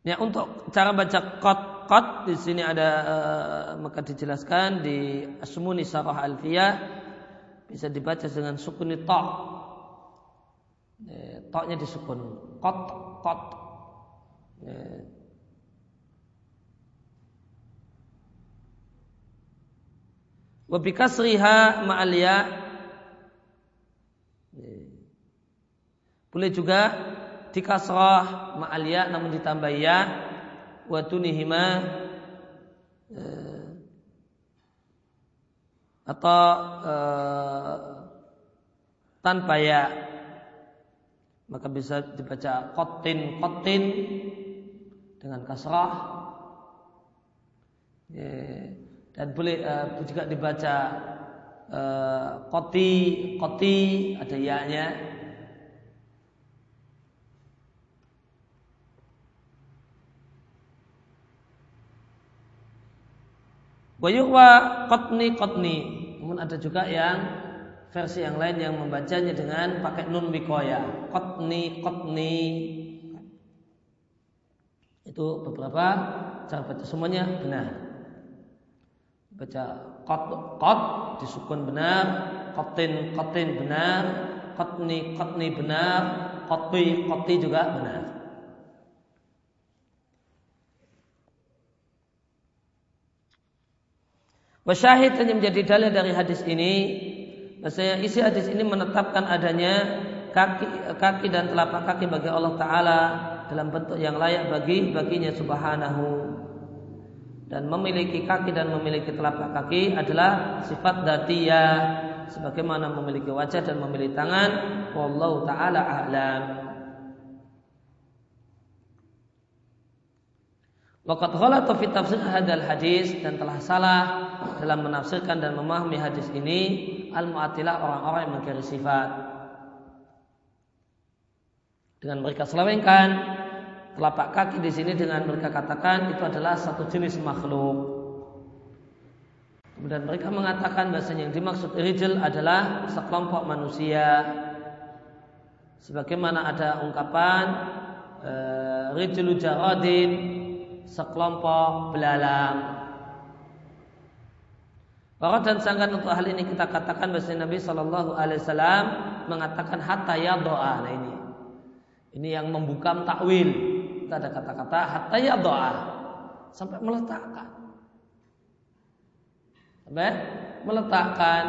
Ya untuk cara baca kot kot di sini ada uh, maka dijelaskan di Asmuni Sarah Alfiyah bisa dibaca dengan sukun ta. Ya, toknya disukun kot kot. Ya. Wabikasriha ma'al ya. Boleh juga dikasrah ma'al ya namun ditambah ya. Wa tunihima eh, atau uh, tanpa ya. Maka bisa dibaca kotin kotin dengan kasrah. Yeah dan boleh uh, juga dibaca uh, koti koti ada ya-nya Wayuwa kotni kotni Namun ada juga yang versi yang lain yang membacanya dengan pakai nun wikoya Kotni kotni Itu beberapa cara baca semuanya benar. Baca kot kot disukun benar kotin kotin benar kotni kotni benar koti koti juga benar Wasyahid hanya menjadi dalil dari hadis ini. Maksudnya isi hadis ini menetapkan adanya kaki, kaki dan telapak kaki bagi Allah Ta'ala dalam bentuk yang layak bagi baginya subhanahu. Dan memiliki kaki dan memiliki telapak kaki adalah sifat datiyah sebagaimana memiliki wajah dan memiliki tangan wallahu taala a'lam Waqad ghalata fi tafsir hadal hadis dan telah salah dalam menafsirkan dan memahami hadis ini al-mu'attilah orang-orang yang mengkiri sifat dengan mereka selewengkan telapak kaki di sini dengan mereka katakan itu adalah satu jenis makhluk. Kemudian mereka mengatakan bahasa yang dimaksud rijal adalah sekelompok manusia. Sebagaimana ada ungkapan e, rijlu jaradin sekelompok belalang. Bahwa dan sangat untuk hal ini kita katakan bahasa Nabi Shallallahu Alaihi Wasallam mengatakan hatta ya doa. Nah ini, ini yang membuka takwil kita ada kata-kata hatta ya doa sampai meletakkan sampai meletakkan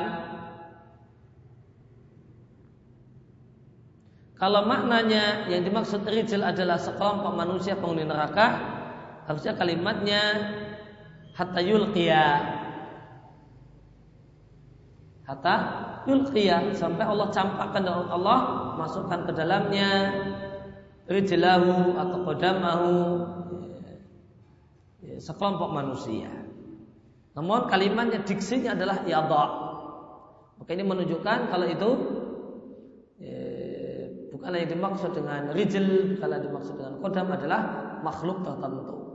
kalau maknanya yang dimaksud rijal adalah sekelompok manusia penghuni neraka harusnya kalimatnya hatta yulqiya hatta yulqiya sampai Allah campakkan daun Allah masukkan ke dalamnya rijlahu atau qadamahu ya, sekelompok manusia. Namun kalimatnya diksinya adalah yadha. Maka ini menunjukkan kalau itu ya, bukanlah yang dimaksud dengan rijl, kalau dimaksud dengan kodam adalah makhluk tertentu.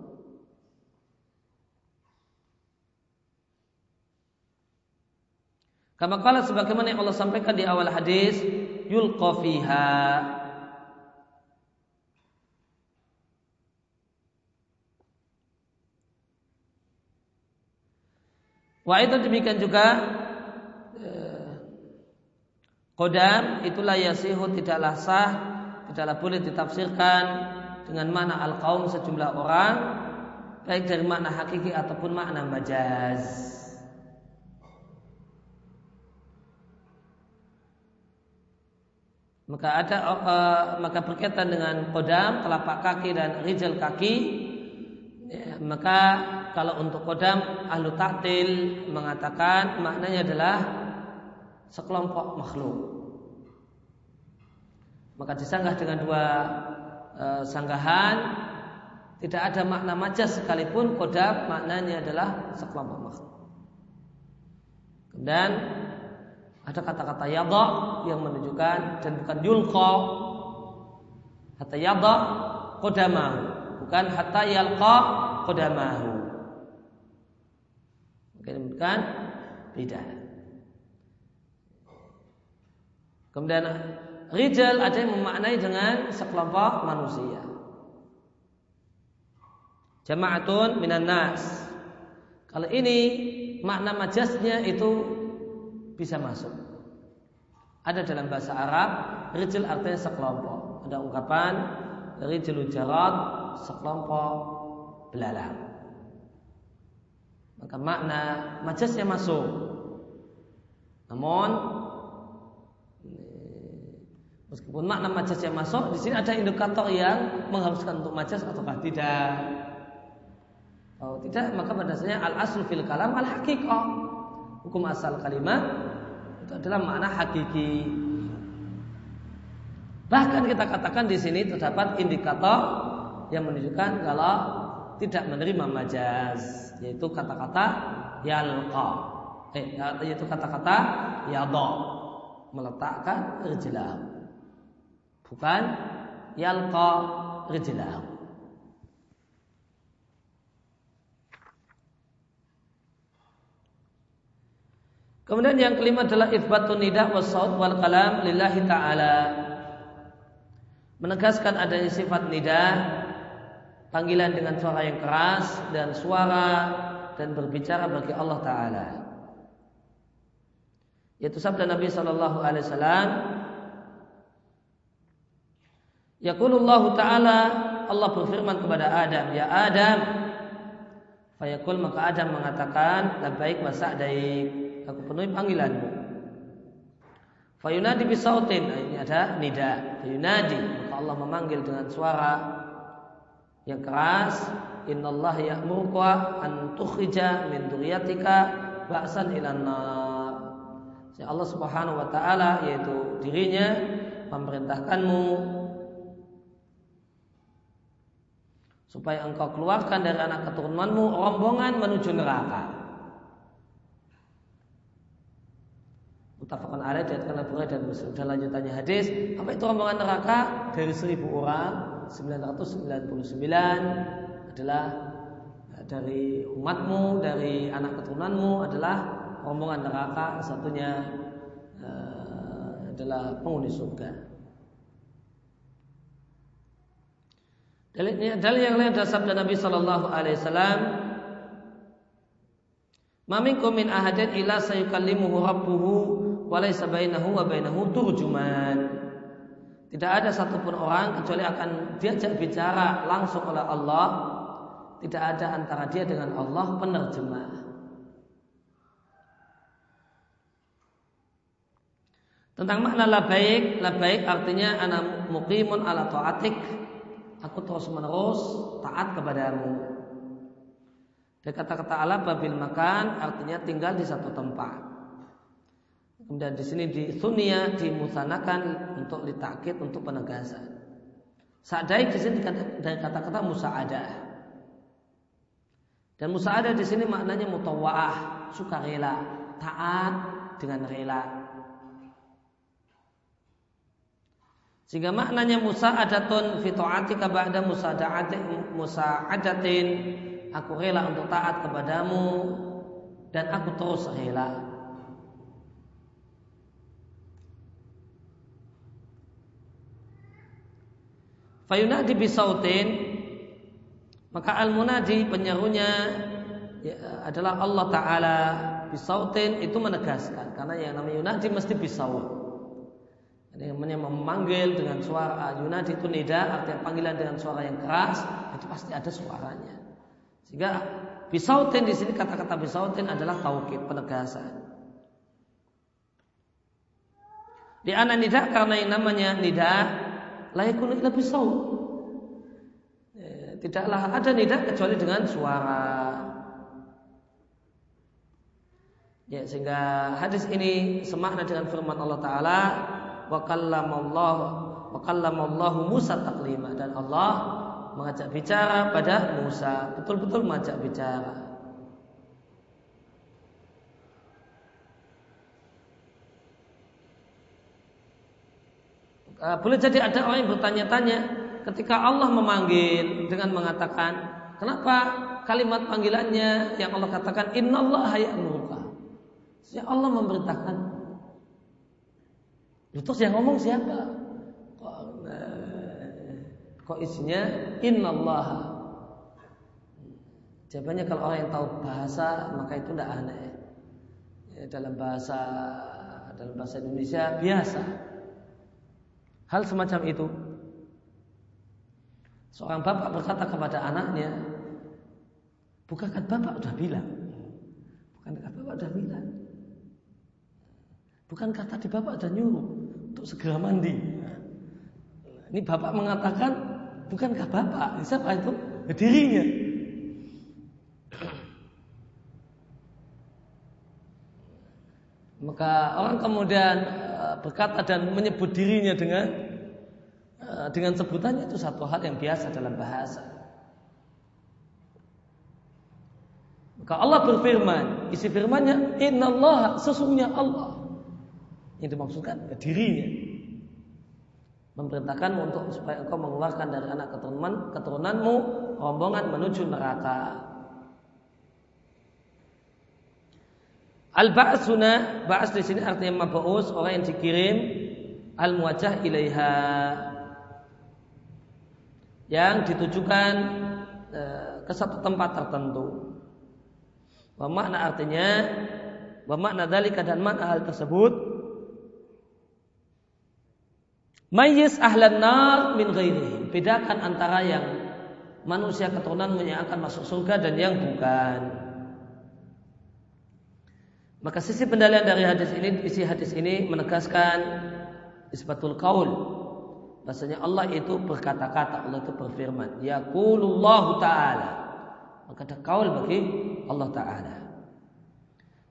Kama kala sebagaimana yang Allah sampaikan di awal hadis, fiha. Wah itu demikian juga eh, Kodam itulah yasihu tidaklah sah Tidaklah boleh ditafsirkan Dengan makna al-qaum sejumlah orang Baik dari makna hakiki ataupun makna majaz maka ada uh, maka berkaitan dengan kodam telapak kaki dan rijal kaki ya, maka kalau untuk kodam ahlu taktil mengatakan maknanya adalah sekelompok makhluk maka disanggah dengan dua uh, sanggahan tidak ada makna majas sekalipun kodam maknanya adalah sekelompok makhluk. Kemudian ada kata-kata yadha yang menunjukkan dan bukan yulqa. Kata yadha kodamahu, bukan hatta yalqa. Mungkin bukan beda. Kemudian rijal ada yang memaknai dengan sekelompok manusia. Jama'atun minan nas. Kalau ini makna majasnya itu bisa masuk. Ada dalam bahasa Arab, rijil artinya sekelompok. Ada ungkapan rijil jarad sekelompok belalang. Maka makna majasnya masuk. Namun meskipun makna majasnya masuk, di sini ada indikator yang mengharuskan untuk majas ataukah tidak. Oh, tidak, maka pada dasarnya al asl fil kalam al haqiqah. Hukum asal kalimat itu adalah makna hakiki. Bahkan kita katakan di sini terdapat indikator yang menunjukkan kalau tidak menerima majaz, yaitu kata-kata yalqa. Eh, yaitu kata-kata yadha, meletakkan rijlah. Bukan yalqa rijlah. Kemudian yang kelima adalah ifbatun nida was wal kalam lillahi taala. Menegaskan adanya sifat nida, panggilan dengan suara yang keras dan suara dan berbicara bagi Allah taala. Yaitu sabda Nabi sallallahu alaihi wasallam Yaqulullahu taala Allah berfirman kepada Adam, "Ya Adam." Fayaqul maka Adam mengatakan, "Labbaik wa sa'daik." Aku penuhi panggilanmu. Fayunadi bisautin, nah, ini ada nida. Fayunadi, maka Allah memanggil dengan suara yang keras. Inna Allah an tukhrija min duriyatika ba'san ilan nar. Allah Subhanahu wa taala yaitu dirinya memerintahkanmu supaya engkau keluarkan dari anak keturunanmu rombongan menuju neraka. Mutafakun alaih diatkan Abu dan Muslim. Dan lanjutannya hadis apa itu rombongan neraka? Dari seribu orang 999 adalah eh, dari umatmu dari anak keturunanmu adalah rombongan neraka. Satunya uh, adalah penghuni surga. Dalilnya dalil yang lain adalah sabda Nabi Shallallahu Alaihi Wasallam Maminkum min ahadin ila sayukallimuhu rabbuhu walaysa bainahu wa bainahu turjuman. Tidak ada satupun orang kecuali akan diajak bicara langsung oleh Allah. Tidak ada antara dia dengan Allah penerjemah. Tentang makna labaik, labaik artinya anak muqimun ala ta'atik. Aku terus menerus taat kepadamu. Dan kata-kata ala babil makan artinya tinggal di satu tempat. Kemudian di sini di sunia dimusanakan untuk ditakit untuk penegasan. Sa'dai di sini dari kata-kata musa'adah. Dan musa'adah di sini maknanya mutawaah, sukarela, taat dengan rela. Sehingga maknanya musa'adatun fi ta'atika ba'da musa'adatin aku rela untuk taat kepadamu dan aku terus rela. Fayunadi bisautin maka al-munadi penyerunya ya, adalah Allah Ta'ala. Bisautin itu menegaskan. Karena yang namanya yunadi mesti bisaut yang namanya memanggil dengan suara yunadi itu nida artinya panggilan dengan suara yang keras itu pasti ada suaranya. Sehingga bisautin di sini kata-kata bisautin adalah taukid penegasan. Di anak nida karena yang namanya nida layakun lebih saut. Ya, tidaklah ada nida kecuali dengan suara. Ya, sehingga hadis ini semakna dengan firman Allah Taala, wa kallamallahu wa kallamallahu Musa taklima dan Allah mengajak bicara pada Musa, betul-betul mengajak bicara. Uh, boleh jadi ada orang yang bertanya-tanya ketika Allah memanggil dengan mengatakan, kenapa kalimat panggilannya yang Allah katakan innallaha ya'muruka Ya Allah memberitakan. Terus yang ngomong siapa? Kok, eh, isinya Allah. Jawabannya kalau orang yang tahu bahasa maka itu tidak aneh. Ya, dalam bahasa dalam bahasa Indonesia biasa. Hal semacam itu. Seorang bapak berkata kepada anaknya, bukankah bapak sudah bilang? Bukankah bapak sudah bilang? Bukan kata di bapak dan nyuruh untuk segera mandi. Ini bapak mengatakan, bukankah bapak? Siapa itu? Ya, dirinya. Maka orang kemudian berkata dan menyebut dirinya dengan eh, dengan sebutannya itu satu hal yang biasa dalam bahasa. Maka Allah berfirman, isi firmannya, Inna Allah, sesungguhnya Allah. Yang dimaksudkan ke dirinya. Memerintahkan untuk supaya engkau mengeluarkan dari anak keturunan keturunanmu rombongan menuju neraka. Al ba'suna ba'as di sini artinya mab'us orang yang dikirim al muwajjah ilaiha yang ditujukan e, ke satu tempat tertentu. Wa makna artinya wa makna dalika dan makna hal tersebut Mayyiz ahlan nar min ghairihim. Bedakan antara yang manusia keturunan yang akan masuk surga dan yang bukan. Maka sisi pendalian dari hadis ini, isi hadis ini menegaskan isbatul qaul. Bahasanya Allah itu berkata-kata, Allah itu berfirman. Yaqulullahu ta'ala. Maka ada kaul bagi Allah Ta'ala.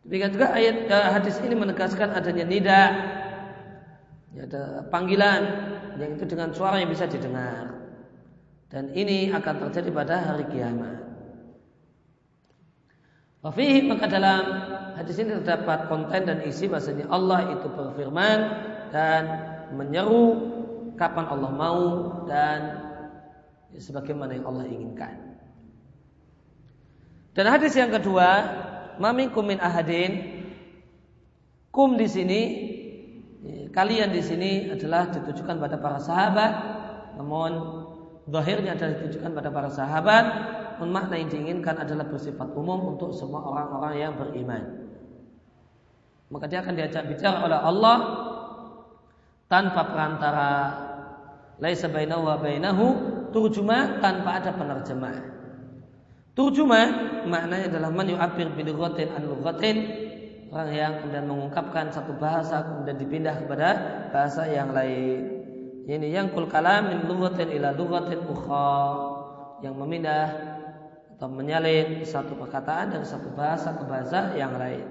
Demikian juga ayat eh, hadis ini menegaskan adanya nida ya, ada panggilan yang itu dengan suara yang bisa didengar dan ini akan terjadi pada hari kiamat. Wafihi maka dalam hadis ini terdapat konten dan isi bahasanya Allah itu berfirman dan menyeru kapan Allah mau dan sebagaimana yang Allah inginkan. Dan hadis yang kedua, mamin kumin ahadin. Kum di sini kalian di sini adalah ditujukan pada para sahabat, namun zahirnya adalah ditujukan pada para sahabat, makna yang diinginkan adalah bersifat umum untuk semua orang-orang yang beriman. Maka dia akan diajak bicara oleh Allah tanpa perantara laisa bainahu wa bainahu turjuma tanpa ada penerjemah. Turjuma maknanya adalah man yu'abbir bi lughatin an lughatin orang yang kemudian mengungkapkan satu bahasa kemudian dipindah kepada bahasa yang lain. Ini yang kul kalam min lughatin ila lughatin ukhra yang memindah atau menyalin satu perkataan dari satu bahasa ke bahasa yang lain.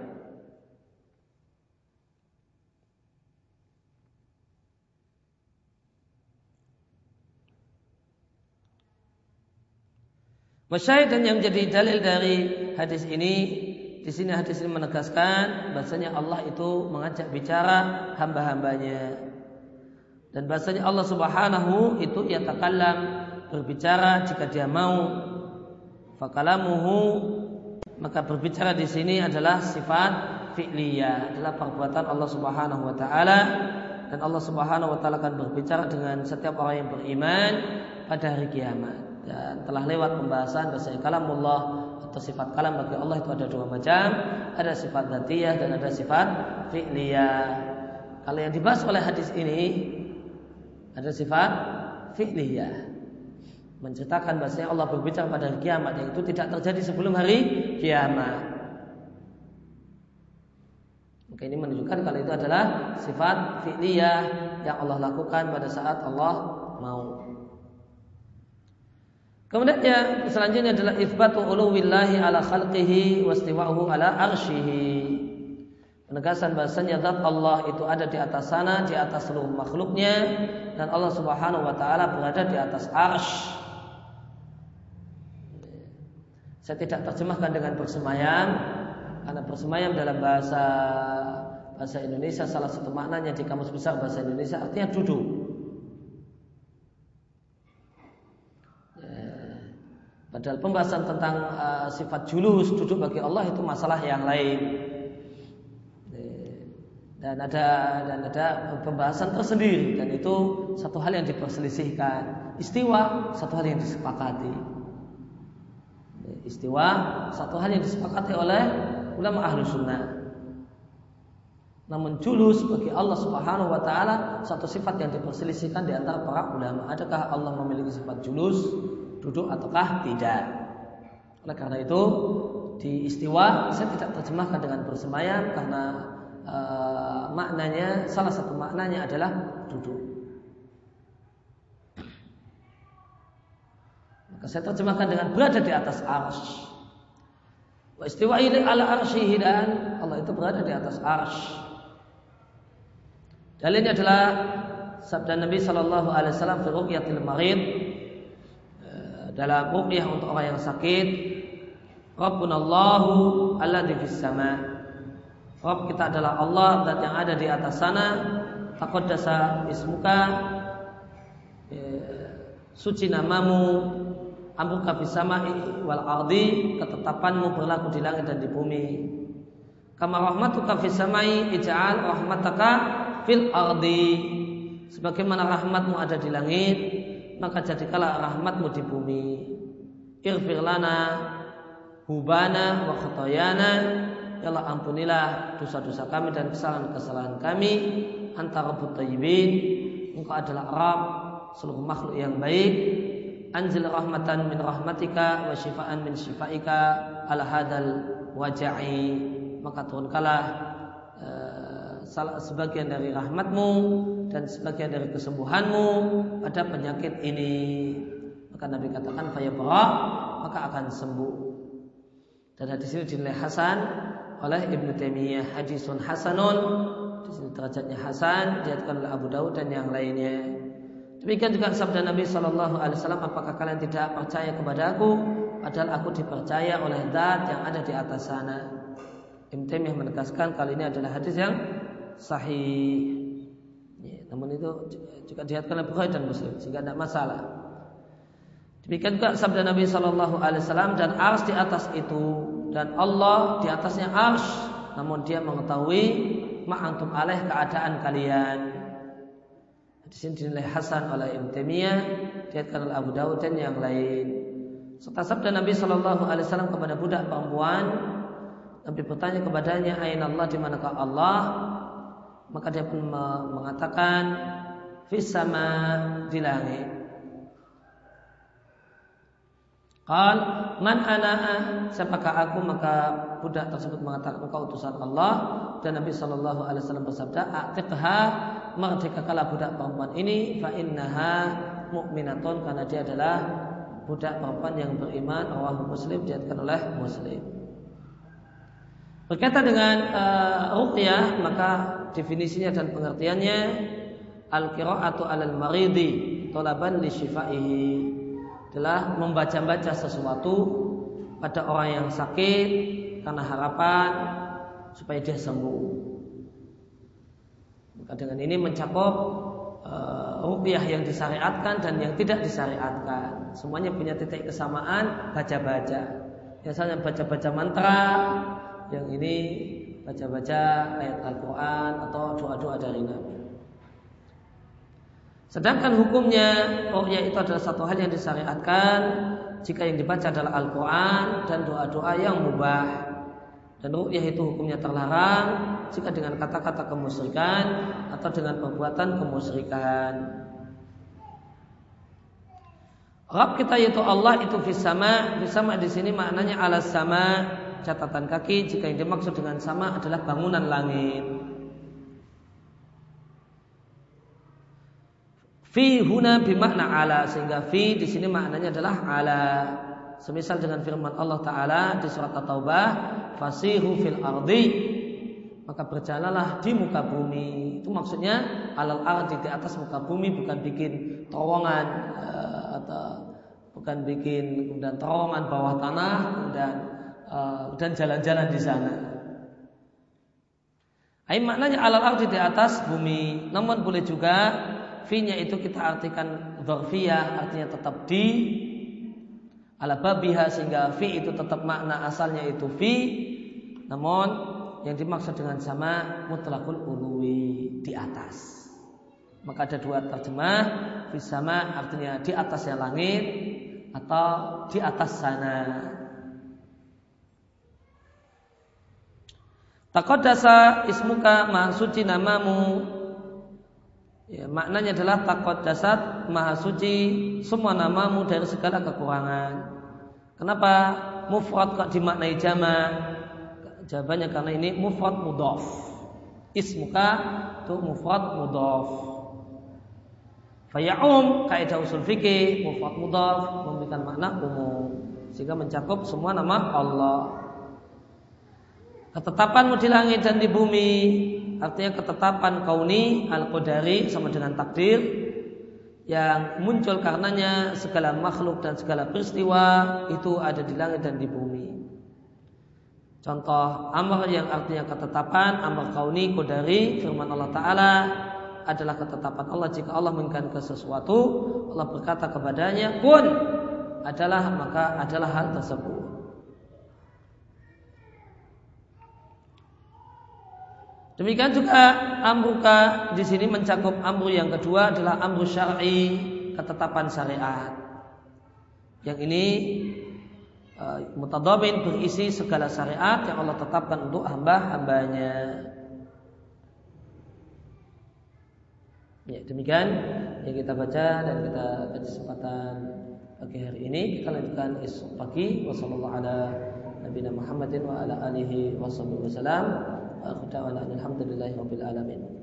Masyahid dan yang menjadi dalil dari hadis ini di sini hadis ini menegaskan bahasanya Allah itu mengajak bicara hamba-hambanya. Dan bahasanya Allah Subhanahu itu ia takallam berbicara jika dia mau. Fakalamuhu maka berbicara di sini adalah sifat fi'liyah, adalah perbuatan Allah Subhanahu wa taala dan Allah Subhanahu wa taala akan berbicara dengan setiap orang yang beriman pada hari kiamat. Dan telah lewat pembahasan bahasanya kalamullah atau sifat kalam bagi Allah itu ada dua macam, ada sifat datiyah dan ada sifat fi'liyah. Kalau yang dibahas oleh hadis ini ada sifat fi'liyah. Menceritakan bahasanya Allah berbicara pada hari kiamat yang itu tidak terjadi sebelum hari kiamat. Maka ini menunjukkan kalau itu adalah sifat fi'liyah yang Allah lakukan pada saat Allah mau. Kemudian yang selanjutnya adalah ifbatu uluwillahi ala khalqihi wastiwa'uhu ala arshihi. Penegasan bahasanya zat Allah itu ada di atas sana, di atas seluruh makhluknya dan Allah Subhanahu wa taala berada di atas arsy. Saya tidak terjemahkan dengan bersemayam karena bersemayam dalam bahasa bahasa Indonesia salah satu maknanya di kamus besar bahasa Indonesia artinya duduk. Padahal pembahasan tentang uh, sifat julus duduk bagi Allah itu masalah yang lain. Dan ada dan ada pembahasan tersendiri dan itu satu hal yang diperselisihkan. Istiwa satu hal yang disepakati. Istiwa satu hal yang disepakati oleh ulama ahlu sunnah. Namun julus bagi Allah Subhanahu wa taala satu sifat yang diperselisihkan di antara para ulama. Adakah Allah memiliki sifat julus? duduk ataukah tidak. Oleh karena itu di istiwa saya tidak terjemahkan dengan bersemayam karena e, maknanya salah satu maknanya adalah duduk. Maka saya terjemahkan dengan berada di atas ars. Wa istiwa ala arsyihi dan Allah itu berada di atas ars. Dalilnya adalah sabda Nabi Shallallahu Alaihi Wasallam fi ruqyatil marid. Dalam ruqyah untuk orang yang sakit Rabbunallahu alladzi fis sama. Rabb kita adalah Allah dan yang ada di atas sana. Taqaddasa ismuka. E, suci namamu amruka fis sama'i wal ardi ketetapanmu berlaku di langit dan di bumi. Kama rahmatuka fis sama'i ij'al rahmataka fil ardi. Sebagaimana rahmatmu ada di langit maka jadikanlah rahmatmu di bumi. Irfir lana hubana wa khotoyana Ya Allah ampunilah dosa-dosa kami dan kesalahan-kesalahan kami. Antara tayyibin. Engkau adalah Arab seluruh makhluk yang baik anjil rahmatan min rahmatika wa syifaan min syifaika ala hadal waja'i maka turunkanlah uh, sebagian dari rahmatmu dan sebagian dari kesembuhanmu pada penyakit ini. Maka Nabi katakan fayabra maka akan sembuh. Dan hadis ini dinilai hasan oleh Ibnu Taimiyah hadisun hasanun di sini derajatnya hasan diatkan oleh Abu Dawud dan yang lainnya. Demikian juga sabda Nabi Shallallahu Alaihi Wasallam, apakah kalian tidak percaya kepada aku? Padahal aku dipercaya oleh Zat yang ada di atas sana. Ibn Taimiyah menegaskan kali ini adalah hadis yang sahih. Namun itu juga dihatkan oleh Bukhari dan Muslim sehingga tidak masalah. Demikian juga sabda Nabi Shallallahu Alaihi Wasallam dan ars di atas itu dan Allah di atasnya ars, namun dia mengetahui ma'antum alaih keadaan kalian. Di sini dinilai Hasan oleh Ibn Taimiyah, dihatkan oleh Abu Dawud dan yang lain. Serta sabda Nabi Shallallahu Alaihi Wasallam kepada budak perempuan, Nabi bertanya kepadanya, Aina Allah di manakah Allah? maka dia pun mengatakan fisama di langit. Qal man ana siapakah aku maka budak tersebut mengatakan engkau utusan Allah dan Nabi sallallahu alaihi wasallam bersabda atiqha merdekakanlah budak perempuan ini fa innaha mu'minatun karena dia adalah budak perempuan yang beriman Allah Muslim diatkan oleh Muslim. Berkaitan dengan uh, ruqyah maka definisinya dan pengertiannya al-qira'atu 'alal maridi talaban li syifaihi adalah membaca-baca sesuatu pada orang yang sakit karena harapan supaya dia sembuh. Maka dengan ini mencakup uh, rupiah yang disyariatkan dan yang tidak disyariatkan. Semuanya punya titik kesamaan baca-baca. Biasanya baca-baca mantra, yang ini baca-baca ayat Al-Quran atau doa-doa dari Nabi. Sedangkan hukumnya ruqyah itu adalah satu hal yang disyariatkan jika yang dibaca adalah Al-Quran dan doa-doa yang mubah. Dan ruqyah itu hukumnya terlarang jika dengan kata-kata kemusyrikan atau dengan perbuatan kemusyrikan. Rabb kita yaitu Allah itu fisama, fisama di sini maknanya alas sama catatan kaki jika yang dimaksud dengan sama adalah bangunan langit. Fi huna bimakna ala sehingga fi di sini maknanya adalah ala. Semisal dengan firman Allah Taala di surat At-Taubah, fasihu fil ardi maka berjalanlah di muka bumi. Itu maksudnya alal ardi di atas muka bumi bukan bikin terowongan uh, atau bukan bikin kemudian terowongan bawah tanah dan uh, dan jalan-jalan di sana. Ain maknanya alal ardi di atas bumi. Namun boleh juga fi-nya itu kita artikan dzarfiyah artinya tetap di ala babiha sehingga fi itu tetap makna asalnya itu fi. Namun yang dimaksud dengan sama mutlakul uluwi di atas. Maka ada dua terjemah fi sama artinya di atasnya langit atau di atas sana. Takodasa ismuka maha suci namamu. Ya, maknanya adalah takut dasar maha suci semua namamu dari segala kekurangan. Kenapa mufrad kok dimaknai jama? Jawabannya karena ini mufrad mudhaf. Ismuka itu mufrad mudhaf. Faya'um kaidah usul fikih mufrad mudhaf memberikan makna umum sehingga mencakup semua nama Allah. Ketetapanmu di langit dan di bumi artinya ketetapan kauni al-qadari sama dengan takdir yang muncul karenanya segala makhluk dan segala peristiwa itu ada di langit dan di bumi. Contoh amr yang artinya ketetapan, amr kauni qadari firman Allah taala adalah ketetapan Allah jika Allah menginginkan ke sesuatu, Allah berkata kepadanya, "Kun" adalah maka adalah hal tersebut. Demikian juga amruka di sini mencakup amru yang kedua adalah amru syar'i, ketetapan syariat. Yang ini uh, berisi segala syariat yang Allah tetapkan untuk hamba-hambanya. Ya, demikian yang kita baca dan kita pada kesempatan pagi hari ini kita lanjutkan esok pagi wasallallahu ala nabiyina Muhammadin wa ala alihi wasallam وآخر دعوانا أن الحمد لله رب العالمين